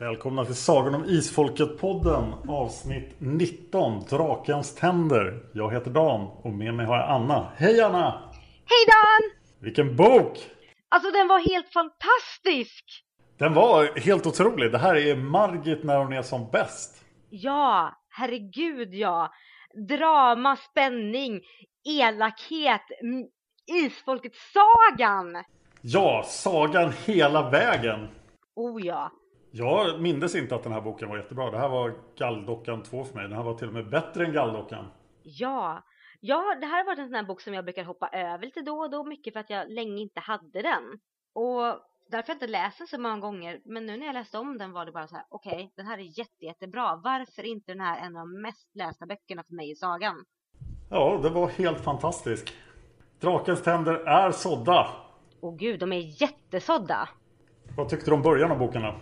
Välkomna till Sagan om Isfolket-podden avsnitt 19 Drakens tänder. Jag heter Dan och med mig har jag Anna. Hej Anna! Hej Dan! Vilken bok! Alltså den var helt fantastisk! Den var helt otrolig. Det här är Margit när hon är som bäst. Ja, herregud ja. Drama, spänning, elakhet, Isfolket-sagan! Ja, sagan hela vägen. Oh ja. Jag mindes inte att den här boken var jättebra. Det här var Galldockan 2 för mig. Den här var till och med bättre än Galldockan. Ja. Ja, det här har varit en sån här bok som jag brukar hoppa över lite då och då. Mycket för att jag länge inte hade den. Och därför har jag inte läst den så många gånger. Men nu när jag läste om den var det bara så här. Okej, den här är jätte, jättebra. Varför inte den här en av de mest lästa böckerna för mig i sagan? Ja, det var helt fantastisk. Drakens tänder är sådda. Åh gud, de är jättesådda. Vad tyckte du om början av boken då?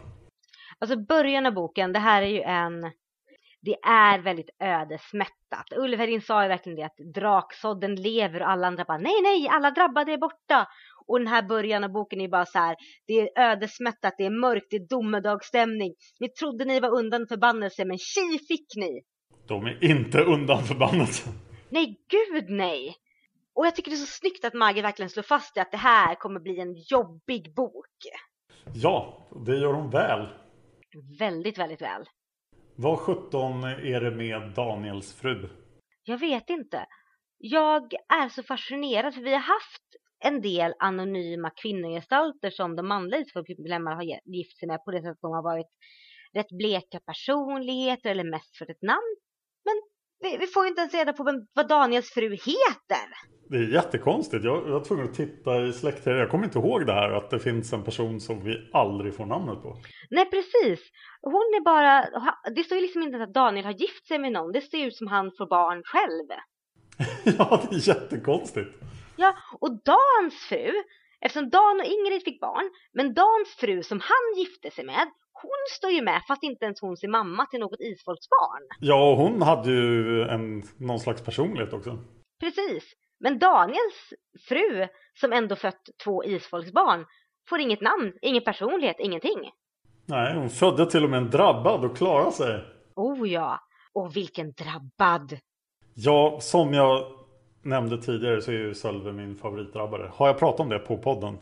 Alltså början av boken, det här är ju en... Det är väldigt ödesmättat. Ulf Hedin sa ju verkligen det att draksådden lever och alla andra bara nej, nej, alla drabbade är borta. Och den här början av boken är bara så här, det är ödesmättat, det är mörkt, det är domedagsstämning. Ni trodde ni var undan förbannelse, men tji fick ni. De är inte undan förbannelsen. Nej, gud nej. Och jag tycker det är så snyggt att Maggie verkligen slår fast det, att det här kommer bli en jobbig bok. Ja, det gör hon väl. Väldigt, väldigt väl. Vad sjutton är det med Daniels fru? Jag vet inte. Jag är så fascinerad för vi har haft en del anonyma kvinnogestalter som de manliga isfolksmedlemmar har gift sig med på det sättet att de har varit rätt bleka personligheter eller mest för ett namn. Men vi, vi får ju inte ens reda på vem, vad Daniels fru heter. Det är jättekonstigt. Jag, jag var tvungen att titta i släktträdet. Jag kommer inte ihåg det här att det finns en person som vi aldrig får namnet på. Nej precis. Hon är bara, det står ju liksom inte att Daniel har gift sig med någon. Det ser ut som han får barn själv. ja, det är jättekonstigt. Ja, och Dans fru, eftersom Dan och Ingrid fick barn, men Dans fru som han gifte sig med, hon står ju med fast inte ens hon ser mamma till något isfolksbarn. Ja, och hon hade ju en, någon slags personlighet också. Precis. Men Daniels fru, som ändå fött två isfolksbarn, får inget namn, ingen personlighet, ingenting. Nej, hon födde till och med en drabbad och klarade sig. Oh ja, och vilken drabbad! Ja, som jag nämnde tidigare så är ju Sölve min favoritdrabbare. Har jag pratat om det på podden?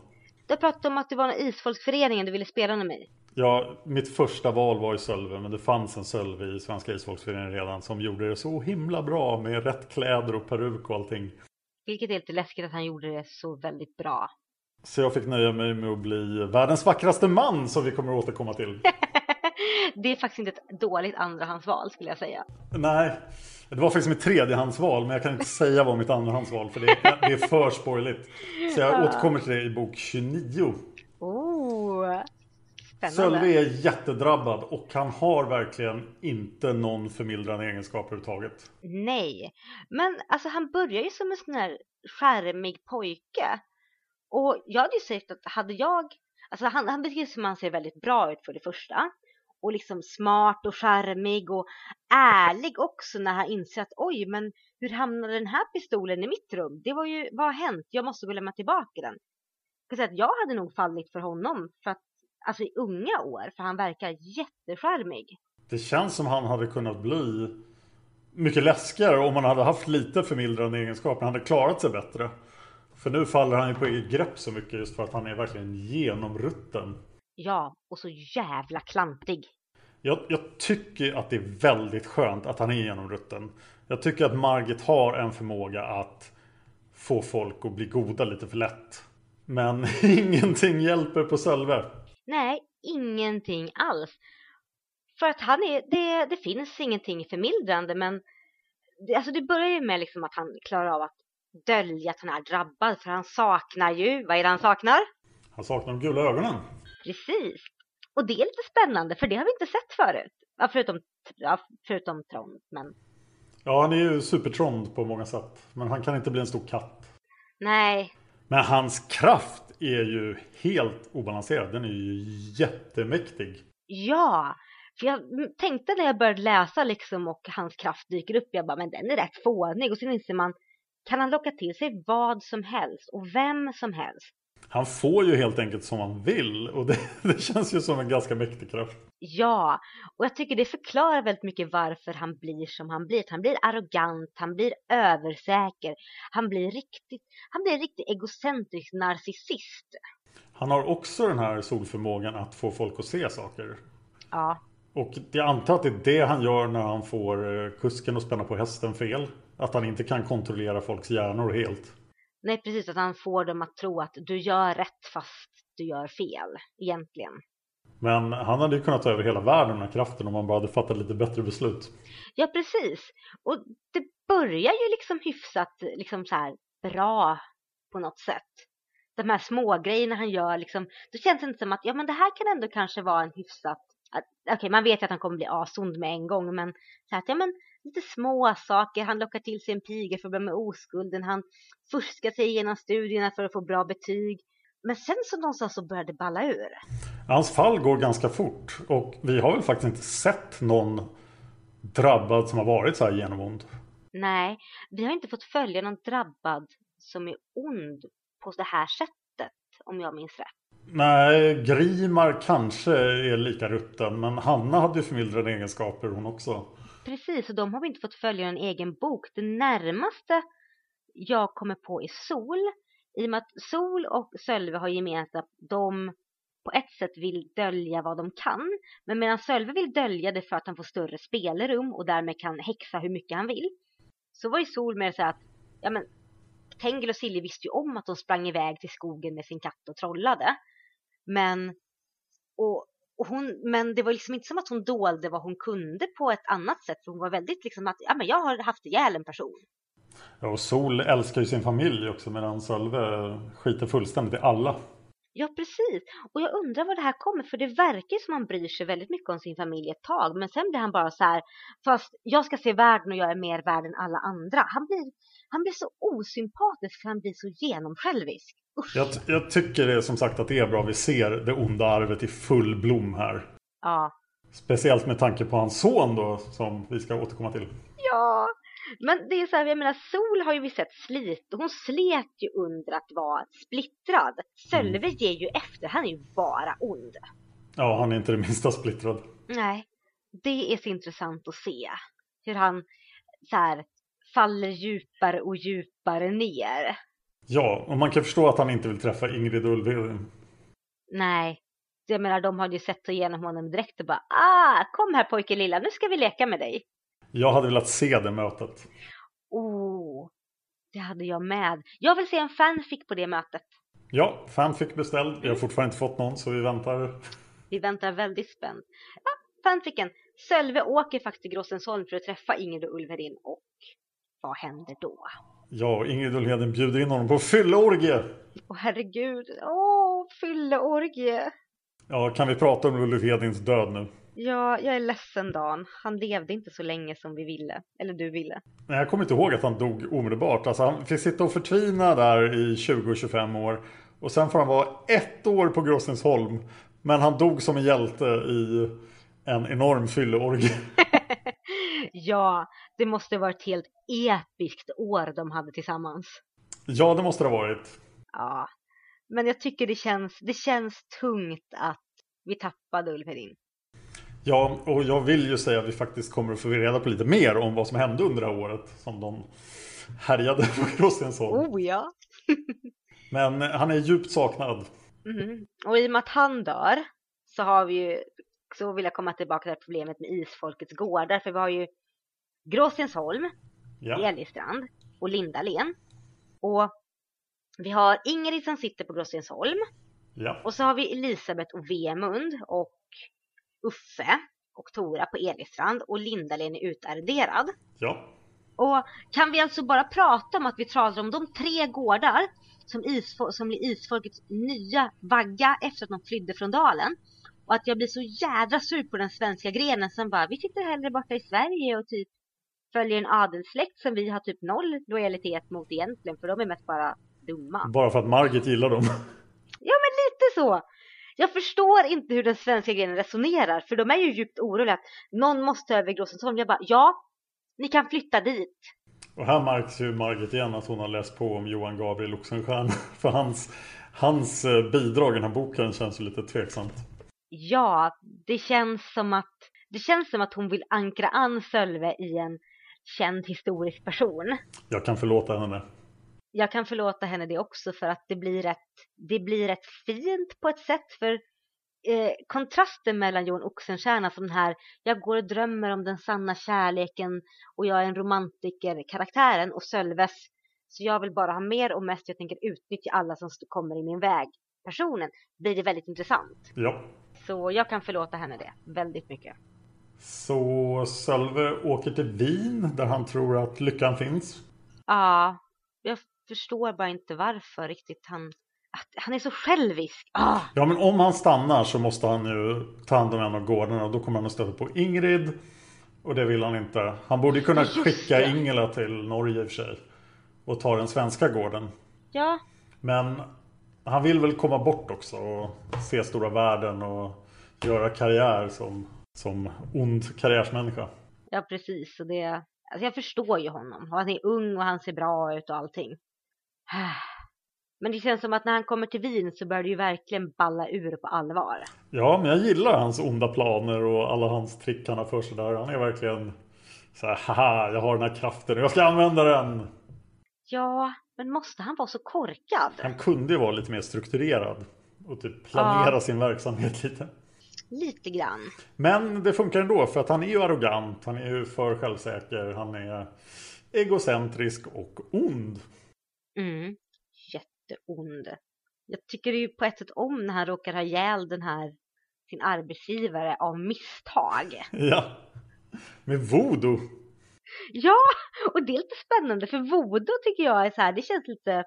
Du har pratat om att det var en isfolksföreningen du ville spela med mig. Ja, mitt första val var ju Sölve, men det fanns en Sölve i Svenska Isfolksföreningen redan som gjorde det så himla bra med rätt kläder och peruk och allting. Vilket är lite läskigt att han gjorde det så väldigt bra. Så jag fick nöja mig med att bli världens vackraste man som vi kommer att återkomma till. det är faktiskt inte ett dåligt andrahandsval skulle jag säga. Nej, det var faktiskt mitt tredjehandsval men jag kan inte säga vad mitt andrahandsval för det är, det är för spoiligt. Så jag återkommer till det i bok 29. Spännande. Sölve är jättedrabbad och han har verkligen inte någon förmildrande egenskap överhuvudtaget. Nej, men alltså han börjar ju som en sån här skärmig pojke. Och jag hade ju sagt att hade jag, alltså han, han beskrivs som han ser väldigt bra ut för det första. Och liksom smart och skärmig och ärlig också när han inser att oj, men hur hamnade den här pistolen i mitt rum? Det var ju, vad har hänt? Jag måste gå lämna tillbaka den. Jag säga att jag hade nog fallit för honom för att, alltså i unga år, för han verkar jätteskärmig. Det känns som han hade kunnat bli mycket läskigare om han hade haft lite förmildrande egenskaper. Han hade klarat sig bättre. För nu faller han ju på eget grepp så mycket just för att han är verkligen genomrutten. Ja, och så jävla klantig. Jag, jag, tycker att det är väldigt skönt att han är genomrutten. Jag tycker att Margit har en förmåga att få folk att bli goda lite för lätt. Men ingenting hjälper på Sölve. Nej, ingenting alls. För att han är, det, det finns ingenting förmildrande men det, alltså det börjar ju med liksom att han klarar av att dölja att han är drabbad för han saknar ju, vad är det han saknar? Han saknar de gula ögonen. Precis. Och det är lite spännande för det har vi inte sett förut. Ja, förutom, ja, förutom Trond, men... Ja, han är ju supertrond på många sätt. Men han kan inte bli en stor katt. Nej. Men hans kraft är ju helt obalanserad. Den är ju jättemäktig. Ja, för jag tänkte när jag började läsa liksom och hans kraft dyker upp, jag bara, men den är rätt fånig. Och sen inser man, kan han locka till sig vad som helst och vem som helst? Han får ju helt enkelt som han vill och det, det, känns ju som en ganska mäktig kraft. Ja, och jag tycker det förklarar väldigt mycket varför han blir som han blir. Han blir arrogant, han blir översäker, han blir riktigt, han blir en riktigt egocentrisk narcissist. Han har också den här solförmågan att få folk att se saker. Ja. Och jag antar att det är det han gör när han får kusken att spänna på hästen fel. Att han inte kan kontrollera folks hjärnor helt. Nej, precis. Att han får dem att tro att du gör rätt fast du gör fel, egentligen. Men han hade ju kunnat ta över hela världen med kraften om han bara hade fattat lite bättre beslut. Ja, precis. Och det börjar ju liksom hyfsat liksom så här bra på något sätt. De här små grejerna han gör, liksom, då känns det inte som att ja, men det här kan ändå kanske vara en hyfsat... Okej, okay, man vet ju att han kommer bli asond med en gång, men så att ja, men lite små saker. Han lockar till sig en piga för att bli med oskulden. Han fuskar sig igenom studierna för att få bra betyg. Men sen så någonstans så började det balla ur. Hans fall går ganska fort och vi har väl faktiskt inte sett någon drabbad som har varit så här genomond. Nej, vi har inte fått följa någon drabbad som är ond på det här sättet, om jag minns rätt. Nej, Grimar kanske är lika rutten, men Hanna hade ju förmildrande egenskaper hon också. Precis, och de har vi inte fått följa en egen bok. Det närmaste jag kommer på är Sol. I och med att Sol och Sölve har gemensamt de på ett sätt vill dölja vad de kan. Men medan Sölve vill dölja det för att han får större spelrum och därmed kan häxa hur mycket han vill. Så var ju Sol mer så att, ja men Tengil och Silje visste ju om att de sprang iväg till skogen med sin katt och trollade. Men, och, och hon, men det var liksom inte som att hon dolde vad hon kunde på ett annat sätt. För hon var väldigt liksom att, ja men jag har haft ihjäl en person. Ja, och Sol älskar ju sin familj också medan Sölve skiter fullständigt i alla. Ja, precis. Och jag undrar var det här kommer, för det verkar som han bryr sig väldigt mycket om sin familj ett tag. Men sen blir han bara så här, fast jag ska se världen och jag är mer värd än alla andra. Han blir, han blir så osympatisk för han blir så genomsjälvisk. Jag, jag, tycker det som sagt att det är bra vi ser det onda arvet i full blom här. Ja. Speciellt med tanke på hans son då, som vi ska återkomma till. Ja, men det är så här, jag menar Sol har ju vi sett slit och hon slet ju under att vara splittrad. Sölve mm. ger ju efter, han är ju bara ond. Ja, han är inte det minsta splittrad. Nej, det är så intressant att se hur han så här faller djupare och djupare ner. Ja, och man kan förstå att han inte vill träffa Ingrid Ulvedin. Nej, jag menar de hade ju sett igenom honom direkt och bara ah, kom här pojke lilla, nu ska vi leka med dig. Jag hade velat se det mötet. Oh, det hade jag med. Jag vill se en fanfic på det mötet. Ja, fanfic beställd. Vi har fortfarande inte fått någon så vi väntar. Vi väntar väldigt spänt. Ja, fanficen. Sölve åker faktiskt till Gråstensholm för att träffa Ingrid och Ulverin och vad händer då? Ja, Ingrid Ulheden bjuder in honom på fylleorgie. Åh herregud, åh, fylleorgie. Ja, kan vi prata om Ulf Hedins död nu? Ja, jag är ledsen Dan. Han levde inte så länge som vi ville. Eller du ville. Nej, jag kommer inte ihåg att han dog omedelbart. Alltså, han fick sitta och förtvina där i 20-25 år. Och sen får han vara ett år på Gråstensholm. Men han dog som en hjälte i en enorm fylleorgie. ja, det måste varit ett helt episkt år de hade tillsammans. Ja, det måste det ha varit. Ja, men jag tycker det känns, det känns tungt att vi tappade Ulf Hedin. Ja, och jag vill ju säga att vi faktiskt kommer att få reda på lite mer om vad som hände under det här året som de härjade på Gråstensholm. Oh ja! Men han är djupt saknad. Mm. Och i och med att han dör så har vi ju, så vill jag komma tillbaka till problemet med isfolkets gårdar. För vi har ju Gråstensholm, Ja. Och Lindalen. Och vi har Ingrid som sitter på Gråstensholm. ja. Och så har vi Elisabeth och Vemund och Uffe och Tora på Elistrand och Lindalen är utarderad. Ja. Och kan vi alltså bara prata om att vi pratar om de tre gårdar som, isfo- som blir isfolkets nya vagga efter att de flydde från dalen. Och att jag blir så jädra sur på den svenska grenen som bara, vi sitter hellre borta i Sverige och typ följer en adelssläkt som vi har typ noll lojalitet mot egentligen, för de är mest bara dumma. Bara för att Margit gillar dem. Ja, men lite så. Jag förstår inte hur den svenska grenen resonerar, för de är ju djupt oroliga att någon måste ta över Gråsensholm. Jag bara, ja, ni kan flytta dit. Och här märks ju Margit igen att hon har läst på om Johan Gabriel Oxenstierna. För hans, hans eh, bidrag i den här boken känns ju lite tveksamt. Ja, det känns som att det känns som att hon vill ankra an Sölve i en känd historisk person. Jag kan förlåta henne. Jag kan förlåta henne det också för att det blir rätt, det blir rätt fint på ett sätt för eh, kontrasten mellan Johan Oxenstierna som den här jag går och drömmer om den sanna kärleken och jag är en romantiker karaktären och Sölves så jag vill bara ha mer och mest jag tänker utnyttja alla som kommer i min väg personen blir det väldigt intressant. Ja. Så jag kan förlåta henne det väldigt mycket. Så Sölve åker till Wien där han tror att lyckan finns. Ja, jag förstår bara inte varför riktigt han... Han är så självisk. Ah, Ja men om han stannar så måste han ju ta hand om en av gårdarna och då kommer han att stöta på Ingrid. Och det vill han inte. Han borde kunna Just skicka det. Ingela till Norge i och för sig. Och ta den svenska gården. ja, Men han vill väl komma bort också och se stora världen och göra karriär som, som ond karriärsmänniska. ja, precis. Och det, alltså jag förstår ju honom. Och Han är ung och han ser bra ut och allting. Men det känns som att när han kommer till Wien så börjar det ju verkligen balla ur på allvar. Ja, men jag gillar hans onda planer och alla hans trick han har för sig där. Han är verkligen så här, haha, jag har den här kraften och jag ska använda den. Ja, men måste han vara så korkad? Han kunde ju vara lite mer strukturerad och typ planera Ja. sin verksamhet lite. Lite grann. Men det funkar ändå för att han är ju arrogant, han är ju för självsäker, han är egocentrisk och ond. Mm. Jätteond. Jag tycker ju på ett sätt om när han råkar ha ihjäl den här sin arbetsgivare av misstag. Ja, med voodoo. Ja, och det är lite spännande för voodoo tycker jag är så här, det känns lite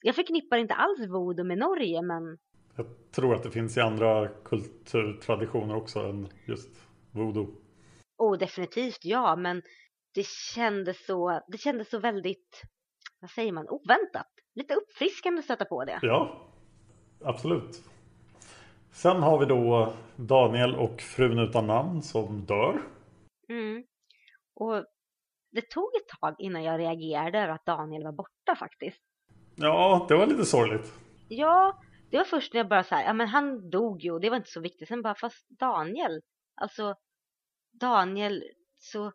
jag förknippar inte alls voodoo med Norge men Jag tror att det finns i andra kulturtraditioner också än just voodoo. oh definitivt ja men det kändes så, det kändes så väldigt, vad säger man, oväntat. Lite uppfriskande att stöta på det. Ja, absolut. Sen har vi då Daniel och frun utan namn som dör. Mm. Och det tog ett tag innan jag reagerade över att Daniel var borta faktiskt. Ja, det var lite sorgligt. Ja, det var först när jag bara så här, ja men han dog ju och det var inte så viktigt. Sen bara, fast Daniel, alltså Daniel så,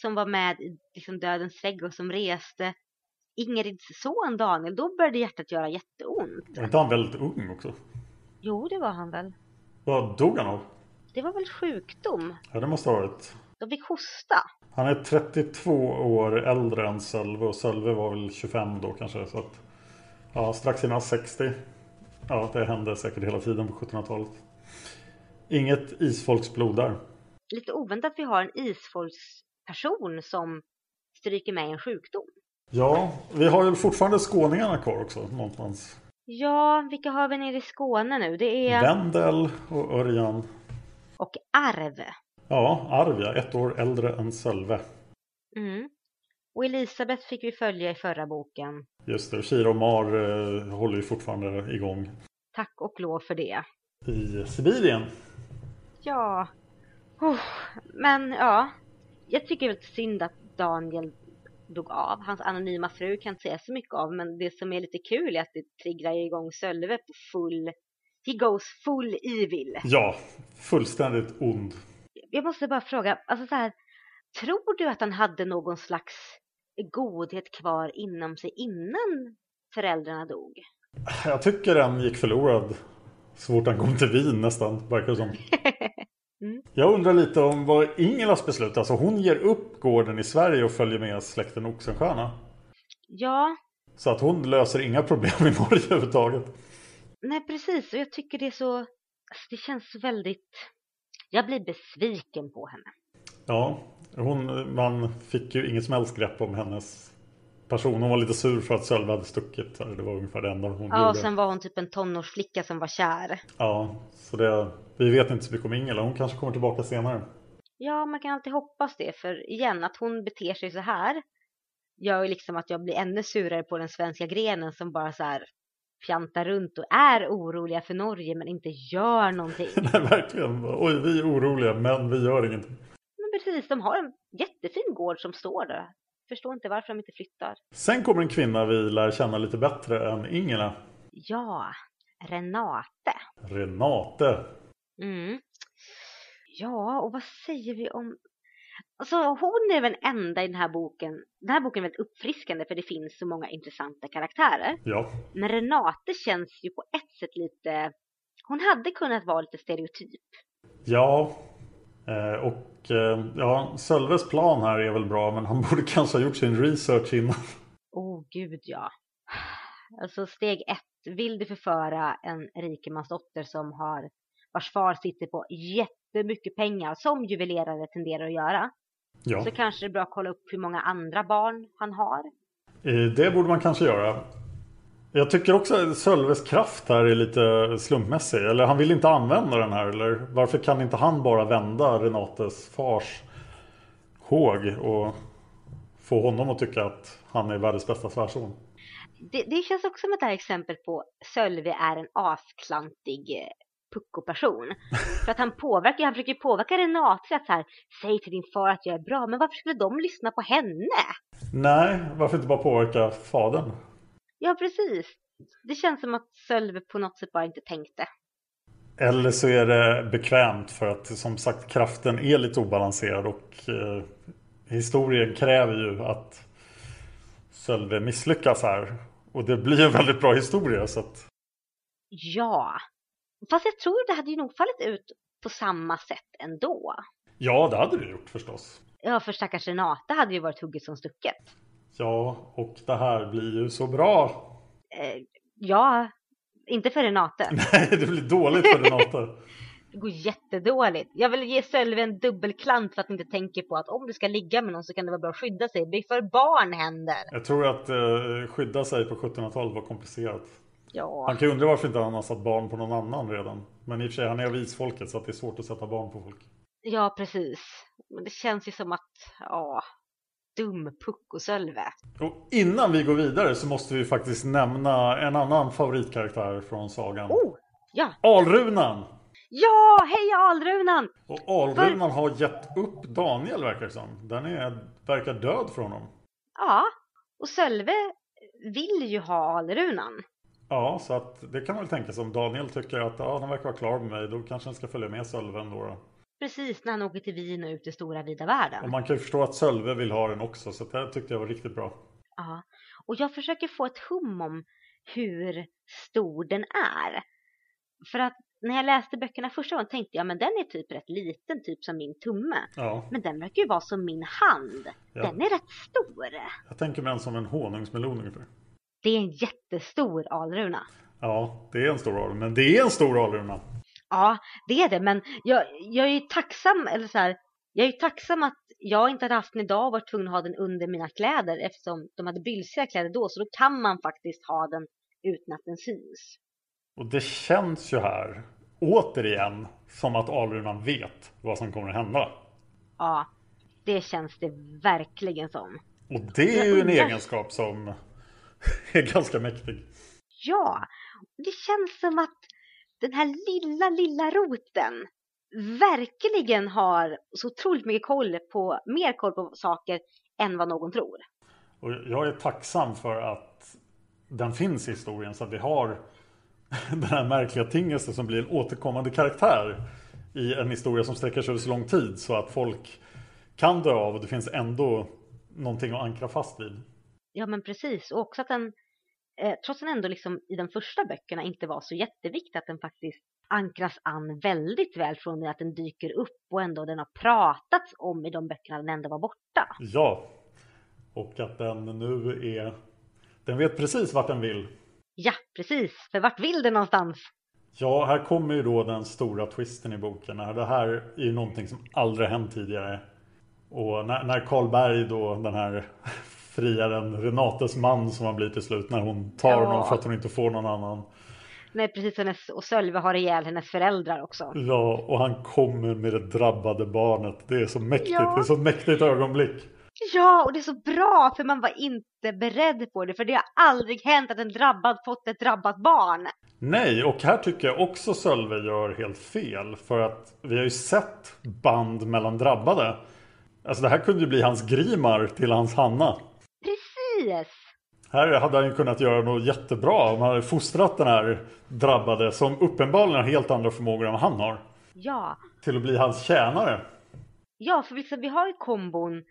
som var med i liksom Dödens trädgård som reste, Ingrids son Daniel, då började hjärtat göra jätteont. Var inte han väldigt ung också? Jo, det var han väl. Vad dog han av? Det var väl sjukdom. Ja, det måste ha varit. De fick hosta. Han är 32 år äldre än Sölve och Sölve var väl 25 då kanske. Så att, ja, strax innan 60. Ja, det hände säkert hela tiden på 1700-talet. Inget isfolksblod där. Lite oväntat att vi har en isfolksperson som stryker med en sjukdom. Ja, vi har ju fortfarande skåningarna kvar också någonstans. Ja, vilka har vi nere i Skåne nu? Det är... Wendel och Örjan. Och Arv. Ja, Arv ja, ett år äldre än Sölve. Mm. Och Elisabeth fick vi följa i förra boken. Just det, och Kira och Mar eh, håller ju fortfarande igång. Tack och lov för det. I Sibirien. Ja. Oh. Men ja, jag tycker är synd att Daniel dog av. Hans anonyma fru kan inte säga så mycket av, men det som är lite kul är att det triggar igång Sölve på full... He goes full evil. Ja, fullständigt ond. Jag måste bara fråga, alltså så här, tror du att han hade någon slags godhet kvar inom sig innan föräldrarna dog? Jag tycker den gick förlorad så fort han kom till Wien nästan, verkar som. Mm. Jag undrar lite om vad Ingelas beslut, alltså hon ger upp gården i Sverige och följer med släkten Oxenstierna. Ja. Så att hon löser inga problem i Norge överhuvudtaget. Nej precis, och jag tycker det är så, alltså det känns väldigt, jag blir besviken på henne. Ja, hon, man fick ju inget som helst grepp om hennes person. Hon var lite sur för att Sölve hade stuckit. Det var ungefär det enda hon ja, gjorde. och sen var hon typ en tonårsflicka som var kär. Ja, så det, vi vet inte så mycket om Ingela. Hon kanske kommer tillbaka senare. Ja, man kan alltid hoppas det. För igen, att hon beter sig så här gör ju liksom att jag blir ännu surare på den svenska grenen som bara så här fjantar runt och är oroliga för Norge men inte gör någonting. Nej, verkligen. Oj, vi är oroliga men vi gör ingenting. Precis, de har en jättefin gård som står där förstår inte varför de inte flyttar. Sen kommer en kvinna vi lär känna lite bättre än Ingela. Ja, Renate. Renate. Mm. Ja, och vad säger vi om... Alltså hon är väl den enda i den här boken. Den här boken är väldigt uppfriskande för det finns så många intressanta karaktärer. Ja. Men Renate känns ju på ett sätt lite... Hon hade kunnat vara lite stereotyp. Ja, och eh, ja, Sölves plan här är väl bra men han borde kanske ha gjort sin research innan. Oh gud ja. Alltså steg ett, vill du förföra en rikemansdotter som har vars far sitter på jättemycket pengar som juvelerare tenderar att göra. Ja. Så kanske det är bra att kolla upp hur många andra barn han har. Eh, det borde man kanske göra. Jag tycker också att Sölves kraft här är lite slumpmässig. Eller han vill inte använda den här. Eller varför kan inte han bara vända Renates fars håg och få honom att tycka att han är världens bästa svärson? Det, det, känns också som ett här exempel på Sölve är en asklantig eh, pucko-person. För att han påverkar, han försöker påverka Renate att så här, säg till din far att jag är bra. Men varför skulle de lyssna på henne? Nej, varför inte bara påverka fadern? Ja, precis. Det känns som att Sölve på något sätt bara inte tänkte. Eller så är det bekvämt för att som sagt kraften är lite obalanserad och eh, historien kräver ju att Sölve misslyckas här. Och det blir en väldigt bra historia så att... Ja, fast jag tror det hade ju nog fallit ut på samma sätt ändå. Ja, det hade det gjort förstås. Ja, för stackars Renata hade ju varit hugget som stucket. Ja, och det här blir ju så bra. Eh, ja, inte för Renate. Nej, det blir dåligt för Renate. det går jättedåligt. Jag vill ge Sölve en dubbelklant för att inte tänka på att om du ska ligga med någon så kan det vara bra att skydda sig. Det är för barn händer. Jag tror att eh, skydda sig på 1700-talet var komplicerat. Ja. Han kan ju undra varför inte han har satt barn på någon annan redan. Men i och för sig, han är av isfolket så att det är svårt att sätta barn på folk. Ja, precis. Men det känns ju som att, ja, dum puckosölve. Och innan vi går vidare så måste vi faktiskt nämna en annan favoritkaraktär från sagan. Oh, ja. Alrunan! Ja, hej Alrunan! Och Alrunan För... har gett upp Daniel verkar det som. Den är, verkar död för honom. Ja, och Sölve vill ju ha Alrunan. Ja, så att det kan man väl tänka sig. Om Daniel tycker att ja, den verkar vara klar med mig, då kanske den ska följa med Sölve ändå. Då. Precis när han åker till Wien och ut i stora vida världen. Och man kan ju förstå att Sölve vill ha den också så det tyckte jag var riktigt bra. Ja, och jag försöker få ett hum om hur stor den är. För att när jag läste böckerna första gången tänkte jag men den är typ rätt liten, typ som min tumme. Ja. Men den verkar ju vara som min hand. Ja. Den är rätt stor. Jag tänker mig en som en honungsmelon ungefär. Det är en jättestor alruna. Ja, det är en stor alruna. Men det är en stor alruna. Ja, det är det, men jag, jag är ju tacksam, eller så här, jag är ju tacksam att jag inte hade haft den idag och varit tvungen att ha den under mina kläder eftersom de hade bylsiga kläder då, så då kan man faktiskt ha den utan att den syns. Och det känns ju här, återigen, som att alrunan vet vad som kommer att hända. Ja, det känns det verkligen som. Och det är ju en egenskap som är ganska mäktig. Ja, det känns som att den här lilla, lilla roten verkligen har så otroligt mycket koll på, mer koll på saker än vad någon tror. Och jag är tacksam för att den finns i historien så att vi har den här märkliga tingelsen som blir en återkommande karaktär i en historia som sträcker sig över så lång tid så att folk kan dö av och det finns ändå någonting att ankra fast vid. Ja, men precis. Och också att den, eh, trots att den ändå liksom i de första böckerna inte var så jätteviktig, att den faktiskt ankras an väldigt väl från det att den dyker upp och ändå den har pratats om i de böckerna den ändå var borta. Ja, och att den nu är... Den vet precis vart den vill. Ja, precis. För vart vill den någonstans? Ja, här kommer ju då den stora twisten i boken. Det här är ju någonting som aldrig hänt tidigare. Och när, när Karlberg då, den här friaren, Renates man som han blir till slut, när hon tar Ja. honom för att hon inte får någon annan. Nej, precis. Hennes, och Sölve har ihjäl hennes föräldrar också. Ja, och han kommer med det drabbade barnet. Det är så mäktigt. Ja. Det är så mäktigt ögonblick. Ja, och det är så bra för man var inte beredd på det. För det har aldrig hänt att en drabbad fått ett drabbat barn. Nej, och här tycker jag också Sölve gör helt fel. För att vi har ju sett band mellan drabbade. Alltså det här kunde ju bli hans Grimar till hans Hanna. Precis! Här hade han ju kunnat göra något jättebra om han hade fostrat den här drabbade som uppenbarligen har helt andra förmågor än han har. Ja, Till att bli hans tjänare. ja för liksom, vi har ju kombon.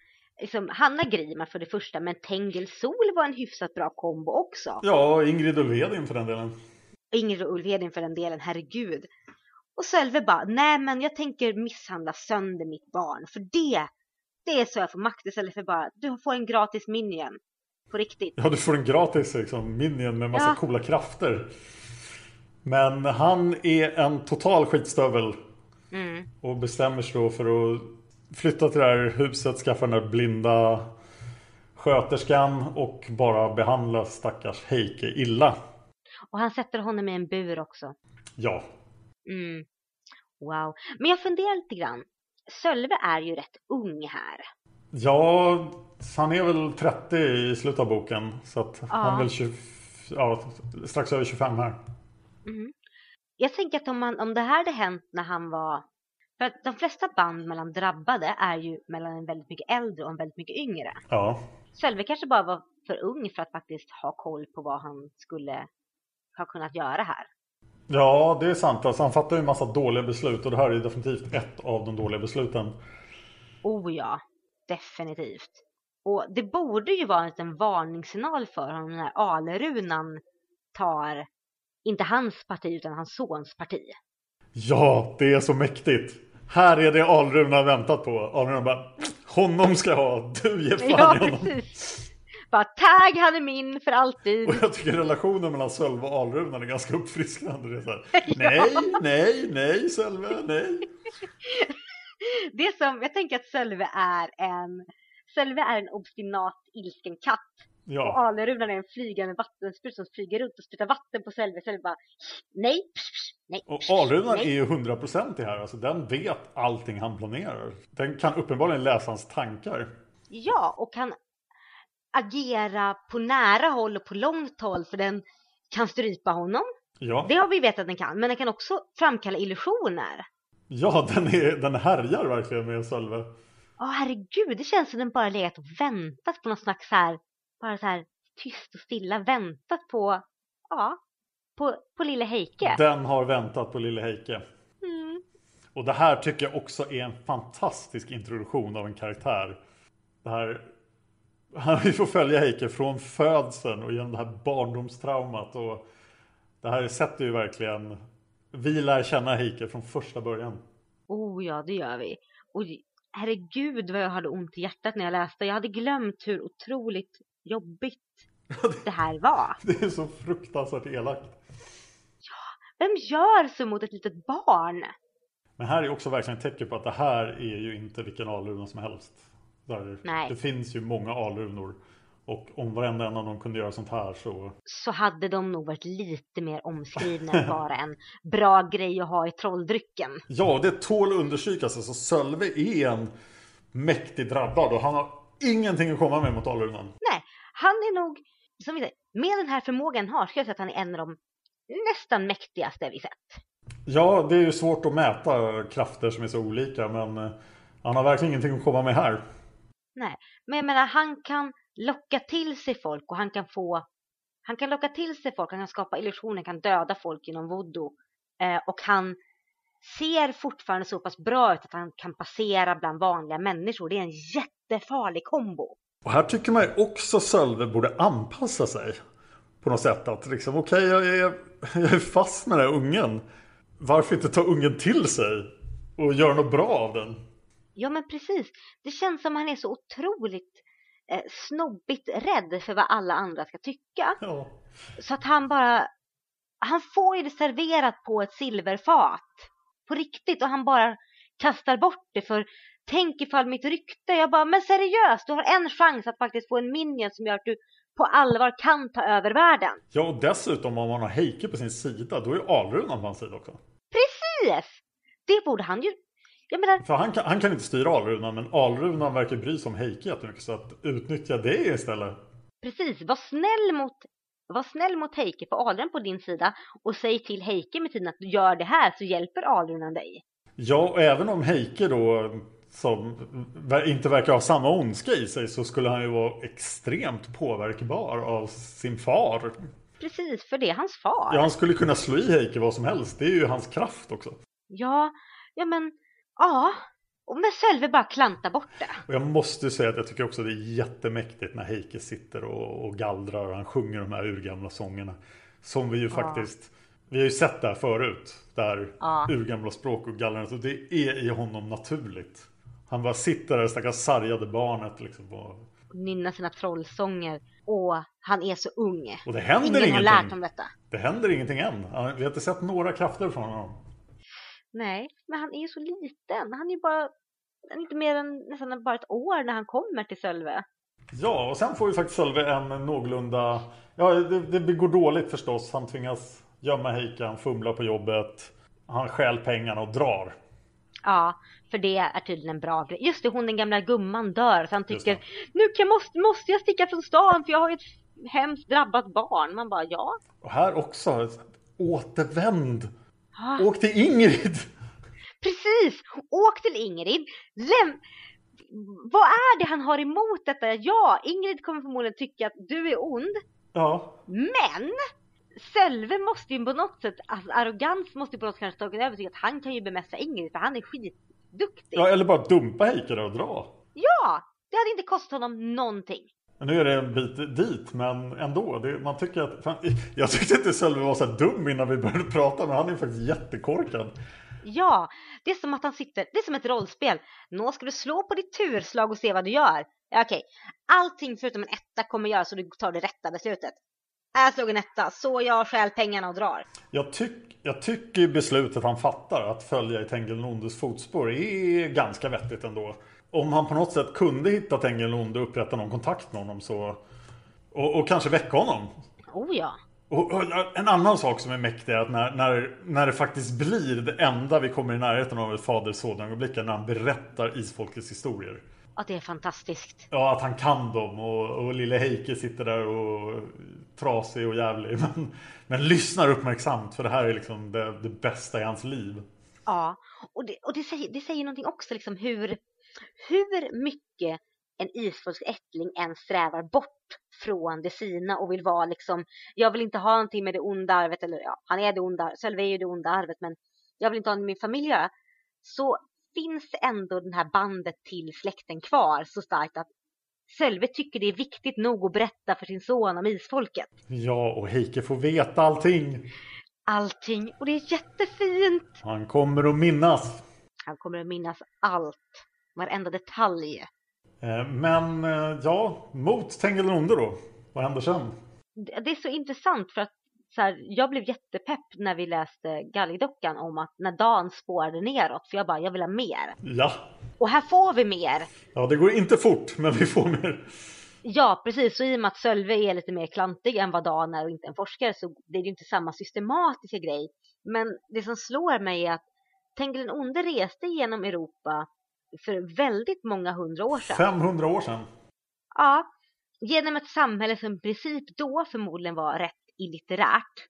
Liksom, Hanna Grima för det första, men Tengil Sol var en hyfsat bra kombo också. Ja, Ingrid Ulvedin för den delen. Ingrid och Ulvedin för den delen, herregud. Och Sölve bara, nej men jag tänker misshandla sönder mitt barn. För det, det är så jag får makt istället för bara, du får en gratis minion. På riktigt. Ja, du får en gratis liksom, minion med massa Ja. coola krafter. Men han är en total skitstövel. Mm. Och bestämmer sig då för att flytta till det här huset, skaffa den där blinda sköterskan och bara behandla stackars Heike illa. Och han sätter honom i en bur också. Ja, Mm. Wow. Men jag funderar lite grann. Sölve är ju rätt ung här. Ja, han är väl 30 i slutet av boken. Så att han är väl 20, ja, strax över 25 här. Jag tänker att om, man, om det här hade hänt när han var... För att de flesta band mellan drabbade är ju mellan en väldigt mycket äldre och en väldigt mycket yngre. Ja, Sölve kanske bara var för ung för att faktiskt ha koll på vad han skulle ha kunnat göra här. ja det är sant. Alltså, han fattar ju en massa dåliga beslut och det här är definitivt ett av de dåliga besluten. Oh ja, definitivt. Och det borde ju vara en liten varningssignal för honom när Alerunan tar, inte hans parti utan hans sons parti. Ja, det är så mäktigt. Här är det Alruna har väntat på. Alruna bara, honom ska jag ha. Du ger fan Ja, honom. precis. Bara tag, han är min för alltid. Och jag tycker relationen mellan Sölve och Alrunan är ganska uppfriskande. Det är så här, nej, nej, nej, Sölve, nej. Det är som, jag tänker att Sölve är en, Sölve är en obstinat ilsken katt. Och Ja, Alerunan är en flygande vattenspruta som flyger runt och sprutar vatten på Sölve. Sölve bara, nej, psh, psh, nej, och psh, Alrunan nej. är ju 100% i här. Alltså, den vet allting han planerar. Den kan uppenbarligen läsa hans tankar. Ja, och kan agera på nära håll och på långt håll för den kan strypa honom. Ja, Det har vi vetat att den kan, men den kan också framkalla illusioner. ja den, är, den härjar verkligen med Sölve. Ja, herregud, det känns som den bara legat och väntat på någon slags här, bara så här tyst och stilla väntat på, ja, på, på lille Heike. Den har väntat på lille Heike. Mm. Och det här tycker jag också är en fantastisk introduktion av en karaktär. Det här, vi får följa Heike från födseln och genom det här barndomstraumat. Och det här sätter ju verkligen... Vi lär känna Heike från första början. Oh ja, det gör vi. Och herregud vad jag hade ont i hjärtat när jag läste. Jag hade glömt hur otroligt jobbigt det här var. Det är så fruktansvärt elakt. Vem gör så mot ett litet barn? Men här är också verkligen ett tecken på att det här är ju inte vilken alruna som helst. Där Nej. Det finns ju många alrunor. Och om varenda en av dem kunde göra sånt här så... Så hade de nog varit lite mer omskrivna än bara en bra grej att ha i trolldrycken. Ja, det tål att understrykas. Alltså, Sölve är en mäktig drabbad och han har ingenting att komma med mot Alrunan. Nej, han är nog, som vi säger, med den här förmågan har, ska jag säga att han är en av de nästan mäktigaste vi sett. Ja, det är ju svårt att mäta krafter som är så olika, men eh, han har verkligen ingenting att komma med här. Nej, men jag menar han kan locka till sig folk och han kan få han kan locka till sig folk, han kan skapa illusioner, kan döda folk genom voodoo. Eh, och han ser fortfarande så pass bra ut att han kan passera bland vanliga människor. Det är en jättefarlig kombo. Och här tycker man ju också Sölve borde anpassa sig. På något sätt att liksom, okej okay, jag, är, jag är fast med den här ungen. Varför inte ta ungen till sig? Och göra något bra av den? Ja men precis. Det känns som han är så otroligt eh, snobbigt rädd för vad alla andra ska tycka. Ja. Så att han bara, han får ju det serverat på ett silverfat. På riktigt och han bara kastar bort det för tänk ifall mitt rykte, jag bara, men seriöst, du har en chans att faktiskt få en minion som gör att du på allvar kan ta över världen. Ja, och dessutom om man har Heike på sin sida, då är Alrunan på hans sida också. Precis! Det borde han ju... Jag menar... För han kan, han kan inte styra Alrunan, men Alrunan verkar bry sig om Heike jättemycket, så att utnyttja det istället. Precis, var snäll mot var snäll mot Heike, få Alrunan på din sida och säg till Heike med tiden att du gör det här så hjälper Alrunan dig. Ja, och även om Heike då som inte verkar ha samma ondska i sig så skulle han ju vara extremt påverkbar av sin far. Precis, för det är hans far. Ja, han skulle kunna slå i Heike vad som helst. Det är ju hans kraft också. Ja, ja men, ja. Och men Sölve bara klanta bort det. Och jag måste säga att jag tycker också det är jättemäktigt när Heike sitter och, och gallrar och han sjunger de här urgamla sångerna. Som vi ju ja. faktiskt, vi har ju sett det här förut. Det här ja. urgamla språk och gallrandet. Och det är i honom naturligt. Han bara sitter där, stackars sargade barnet liksom. Och... Nynna sina trollsånger. Och han är så ung. Och det händer Ingen ingenting. har lärt om detta. Det händer ingenting än. Vi har inte sett några krafter från honom. Nej, men han är ju så liten. Han är ju bara inte mer än nästan bara ett år när han kommer till Sölve. Ja, och sen får ju faktiskt Sölve en någorlunda... Ja, det, det går dåligt förstås. Han tvingas gömma Heike, han fumlar på jobbet. Han stjäl pengarna och drar. Ja, för det är tydligen en bra grej. Just det, hon den gamla gumman dör. Så han tycker, nu kan, måste, måste jag sticka från stan för jag har ju ett hemskt drabbat barn. Man bara, ja. Och här också, återvänd. Ah. Åk till Ingrid. Precis, åk till Ingrid. Läm vad är det han har emot detta? Ja, Ingrid kommer förmodligen tycka att du är ond. Ja. Men Sölve måste ju på något sätt, alltså arrogans måste ju på något sätt kanske tagit över till att han kan ju bemästra Ingrid för han är skitduktig. Ja, eller bara dumpa Heike och dra. Ja, det hade inte kostat honom någonting. Nu är det en bit dit, men ändå. Det, man tycker att, fan, jag tyckte inte Sölve var så dum innan vi började prata, men han är faktiskt jättekorkad. Ja, det är som att han sitter, det är som ett rollspel. Nå ska du slå på ditt turslag och se vad du gör. Ja, okej, allting förutom en etta kommer göra så du tar det rätta beslutet. Jag slog en etta, så jag stjäl pengarna och drar. Jag, tyck, jag tycker beslutet han fattar att följa i Tengil fotspår är ganska vettigt ändå. Om han på något sätt kunde hitta Tengil och upprätta någon kontakt med honom så... Och, och kanske väcka honom. Oh ja. Och, och, en annan sak som är mäktig är att när, när, när det faktiskt blir det enda vi kommer i närheten av ett fader-son-ögonblick när han berättar isfolkets historier. Att det är fantastiskt. Ja, att han kan dem och, och lille Heike sitter där och trasig och jävlig. Men, men lyssnar uppmärksamt för det här är liksom det, det bästa i hans liv. Ja, och det, och det, säger, det säger någonting också liksom hur, hur mycket en isfolksk ättling än strävar bort från det sina och vill vara liksom, jag vill inte ha någonting med det onda arvet, eller ja, han är det onda, Sölve är ju det onda arvet, men jag vill inte ha med min familj göra. Så finns ändå det här bandet till släkten kvar så starkt att Sölve tycker det är viktigt nog att berätta för sin son om isfolket. Ja, och Heike får veta allting. Allting, och det är jättefint. Han kommer att minnas. Han kommer att minnas allt, varenda detalj. Eh, men eh, ja, mot Tengilonde då. Vad händer sen? Det är så intressant för att så här, jag blev jättepepp när vi läste Galgdockan om att när Dan spårade neråt, för jag bara, jag vill ha mer. Ja. Och här får vi mer. Ja, det går inte fort, men vi får mer. Ja, precis. Och i och med att Sölve är lite mer klantig än vad Dan är och inte en forskare så det ju inte samma systematiska grej. Men det som slår mig är att Tengil den onde reste genom Europa för väldigt många hundra år sedan. 500 år sedan. Ja, genom ett samhälle som i princip då förmodligen var rätt illitterärt.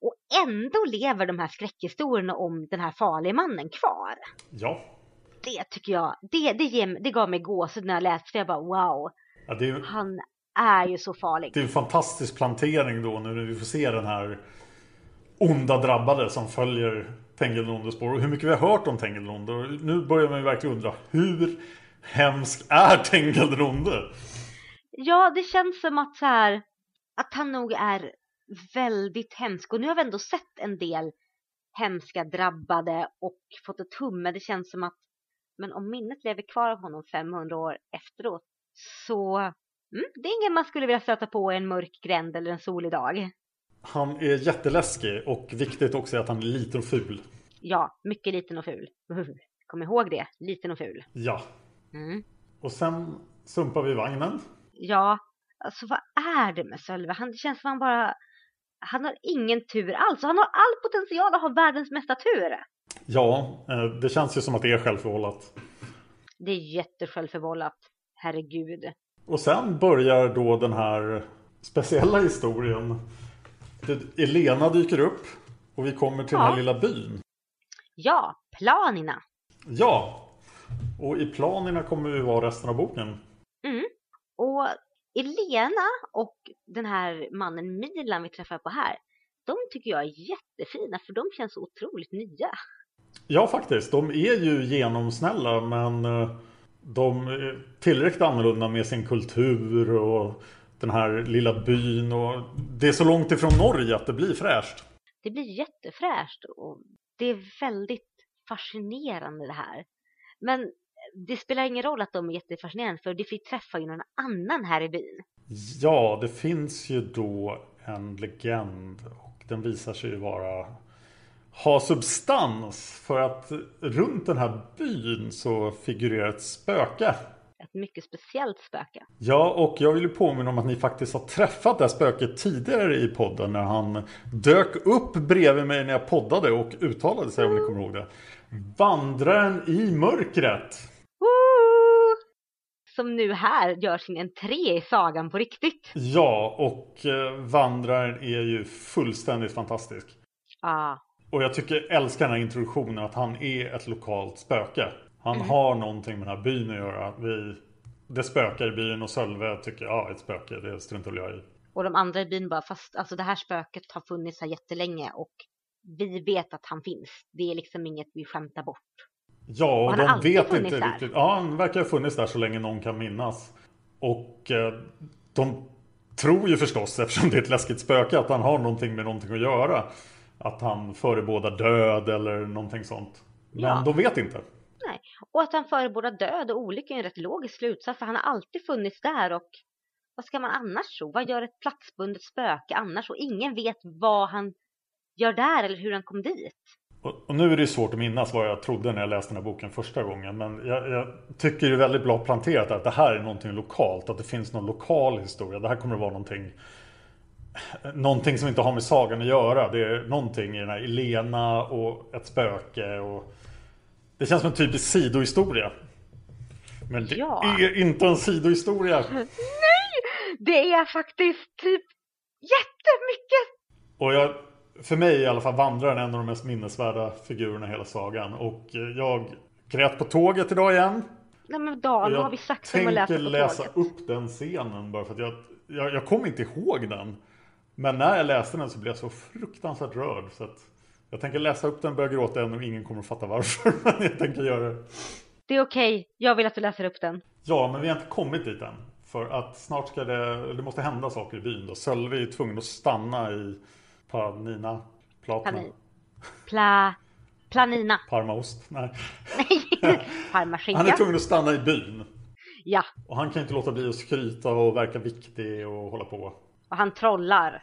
Och ändå lever de här skräckhistorierna om den här farliga mannen kvar. Ja. Det tycker jag, det, det, ger, det gav mig gåshud när jag läste det. Jag bara wow, ja är, han är ju så farlig. det är en fantastisk plantering då när vi får se den här onda drabbade som följer Tengilonde-spår Och hur mycket vi har hört om Tengilonde. Och nu börjar man ju verkligen undra hur hemsk är Tengilonde? Ja, det känns som att så här, att han nog är väldigt hemsk. Och nu har vi ändå sett en del hemska drabbade och fått ett hum. Men det känns som att, men om minnet lever kvar av honom 500 år efteråt så mm, det är ingen man skulle vilja stöta på i en mörk gränd eller en solig dag. Han är jätteläskig och viktigt också är att han är liten och ful. Ja, mycket liten och ful. Kom ihåg det, liten och ful. Ja. Mm. Och sen sumpar vi vagnen. Ja, alltså vad är det med Sölve? Han, det känns som han bara... Han har ingen tur alls. Han har all potential att ha världens mesta tur. Ja, eh, det känns ju som att det är självförvållat. Det är jättesjälvförvållat. Herregud. Och sen börjar då den här speciella historien. Elena dyker upp och vi kommer till den Ja. här lilla byn. Ja, Planina. Ja, och i planerna kommer vi vara resten av boken. Mm. Och Elena och den här mannen Milan vi träffar på här, de tycker jag är jättefina för de känns så otroligt nya. Ja, faktiskt. De är ju genomsnälla men eh, de är tillräckligt annorlunda med sin kultur och den här lilla byn. Och det är så långt ifrån Norge att det blir fräscht. Det blir jättefräscht och det är väldigt fascinerande det här. Men det spelar ingen roll att de är jättefascinerande för vi träffar ju någon annan här i byn. Ja, det finns ju då en legend och den visar sig ju vara ha substans för att runt den här byn så figurerar ett spöke. Ett mycket speciellt spöke. Ja, och jag vill påminna om att ni faktiskt har träffat det här spöket tidigare i podden när han dök upp bredvid mig när jag poddade och uttalade sig om ni kommer ihåg det. Vandraren i mörkret. Som nu här gör sin entré i sagan på riktigt. Ja, och eh, vandraren är ju fullständigt fantastisk. Ja, Och jag tycker, älskar den här introduktionen att han är ett lokalt spöke. Han har någonting med den här byn att göra. Vi, det spökar i byn och Sölve tycker, ja ett spöke, det struntar jag i. och de andra i byn bara, fast alltså det här spöket har funnits här jättelänge och vi vet att han finns. Det är liksom inget vi skämtar bort. Ja, och har de vet inte där. riktigt. Ja, han verkar ha funnits där så länge någon kan minnas. Och eh, de tror ju förstås, eftersom det är ett läskigt spöke, att han har någonting med någonting att göra. Att han förebådar död eller någonting sånt. Men Ja. de vet inte. Och att han förebådar död och olycka är en rätt logisk slutsats för han har alltid funnits där och vad ska man annars tro? Vad gör ett platsbundet spöke annars? Och ingen vet vad han gör där eller hur han kom dit. Och, och nu är det ju svårt att minnas vad jag trodde när jag läste den här boken första gången. Men jag, jag tycker det är väldigt bra planterat att det här är någonting lokalt. Att det finns någon lokal historia. Det här kommer att vara någonting Någonting som inte har med sagan att göra. Det är någonting i den här Elena och ett spöke. Och det känns som en typisk sidohistoria. Men det Ja. är inte en sidohistoria. Det är faktiskt typ jättemycket. Och jag, för mig i alla fall vandrar en av de mest minnesvärda figurerna i hela sagan. Och eh, jag grät på tåget idag igen. Nej men Dan, vad har vi sagt om att läsa tänker på läsa tåget? upp den scenen bara för att jag, jag, jag kommer inte ihåg den. Men när jag läste den så blev jag så fruktansvärt rörd. Så att jag tänker läsa upp den, börja gråta än och ingen kommer att fatta varför. Men jag tänker göra det. Det är okej, jag vill att du läser upp den. Ja, men vi har inte kommit dit än. För att snart ska det, det måste hända saker i byn då. Sölve är tvungen att stanna i Panina. Platna. Pani- Pla... Planina. Parmaost. Nej. Nej, Han är parmaskinka. tvungen att stanna i byn. Ja, Och han kan inte låta bli att skryta och verka viktig och hålla på. och han trollar.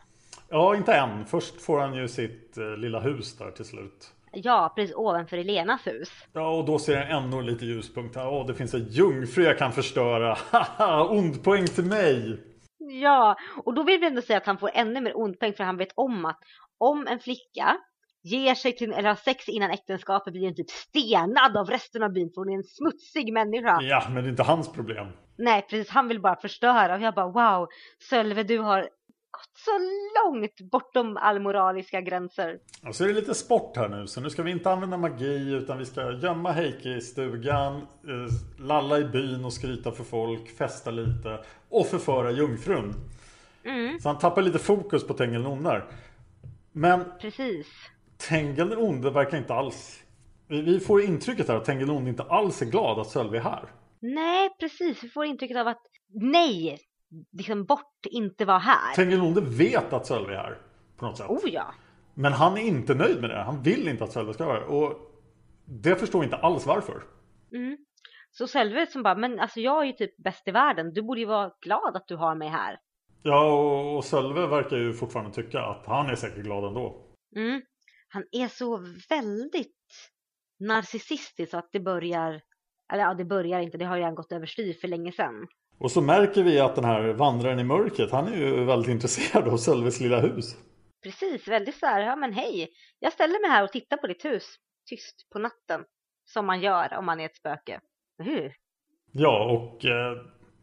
Ja, inte än. Först får han ju sitt eh, lilla hus där till slut. Ja, precis ovanför Elenas hus. Ja, och då ser jag ännu lite ljuspunkt här. Åh, det finns en jungfru jag kan förstöra. Haha, ond poäng till mig. Ja, och då vill vi ändå säga att han får ännu mer ondpoäng för han vet om att om en flicka ger sig till, eller har sex innan äktenskapet blir den typ stenad av resten av byn för hon är en smutsig människa. Ja, men det är inte hans problem. Nej, precis. Han vill bara förstöra. Och jag bara wow, Sölve du har gått så långt bortom all moraliska gränser. Och så är det lite sport här nu. Så nu ska vi inte använda magi utan vi ska gömma Heike i stugan. Eh, lalla i byn och skryta för folk. Festa lite. Och förföra jungfrun. Mm, Så han tappar lite fokus på Tengil den onde. Men precis. Tengil den onde verkar inte alls... Vi, vi får intrycket här att Tengil den onde inte alls är glad att Sölve är här. Nej, precis. Vi får intrycket av att nej, liksom bort, inte vara här. Den onde vet att Sölve är här. På något sätt. Oh ja. Men han är inte nöjd med det. Han vill inte att Sölve ska vara här. Och det förstår inte alls varför. Mm. Så Sölve som bara, men alltså jag är ju typ bäst i världen. Du borde ju vara glad att du har mig här. Ja, och, och Sölve verkar ju fortfarande tycka att han är säkert glad ändå. Mm. Han är så väldigt narcissistisk så att det börjar, eller ja det börjar inte, det har ju redan gått överstyr för länge sedan. Och så märker vi att den här vandraren i mörkret, han är ju väldigt intresserad av Sölves lilla hus. Precis, väldigt så här, ja men hej, jag ställer mig här och tittar på ditt hus, tyst på natten, som man gör om man är ett spöke. Hur? Ja, och eh,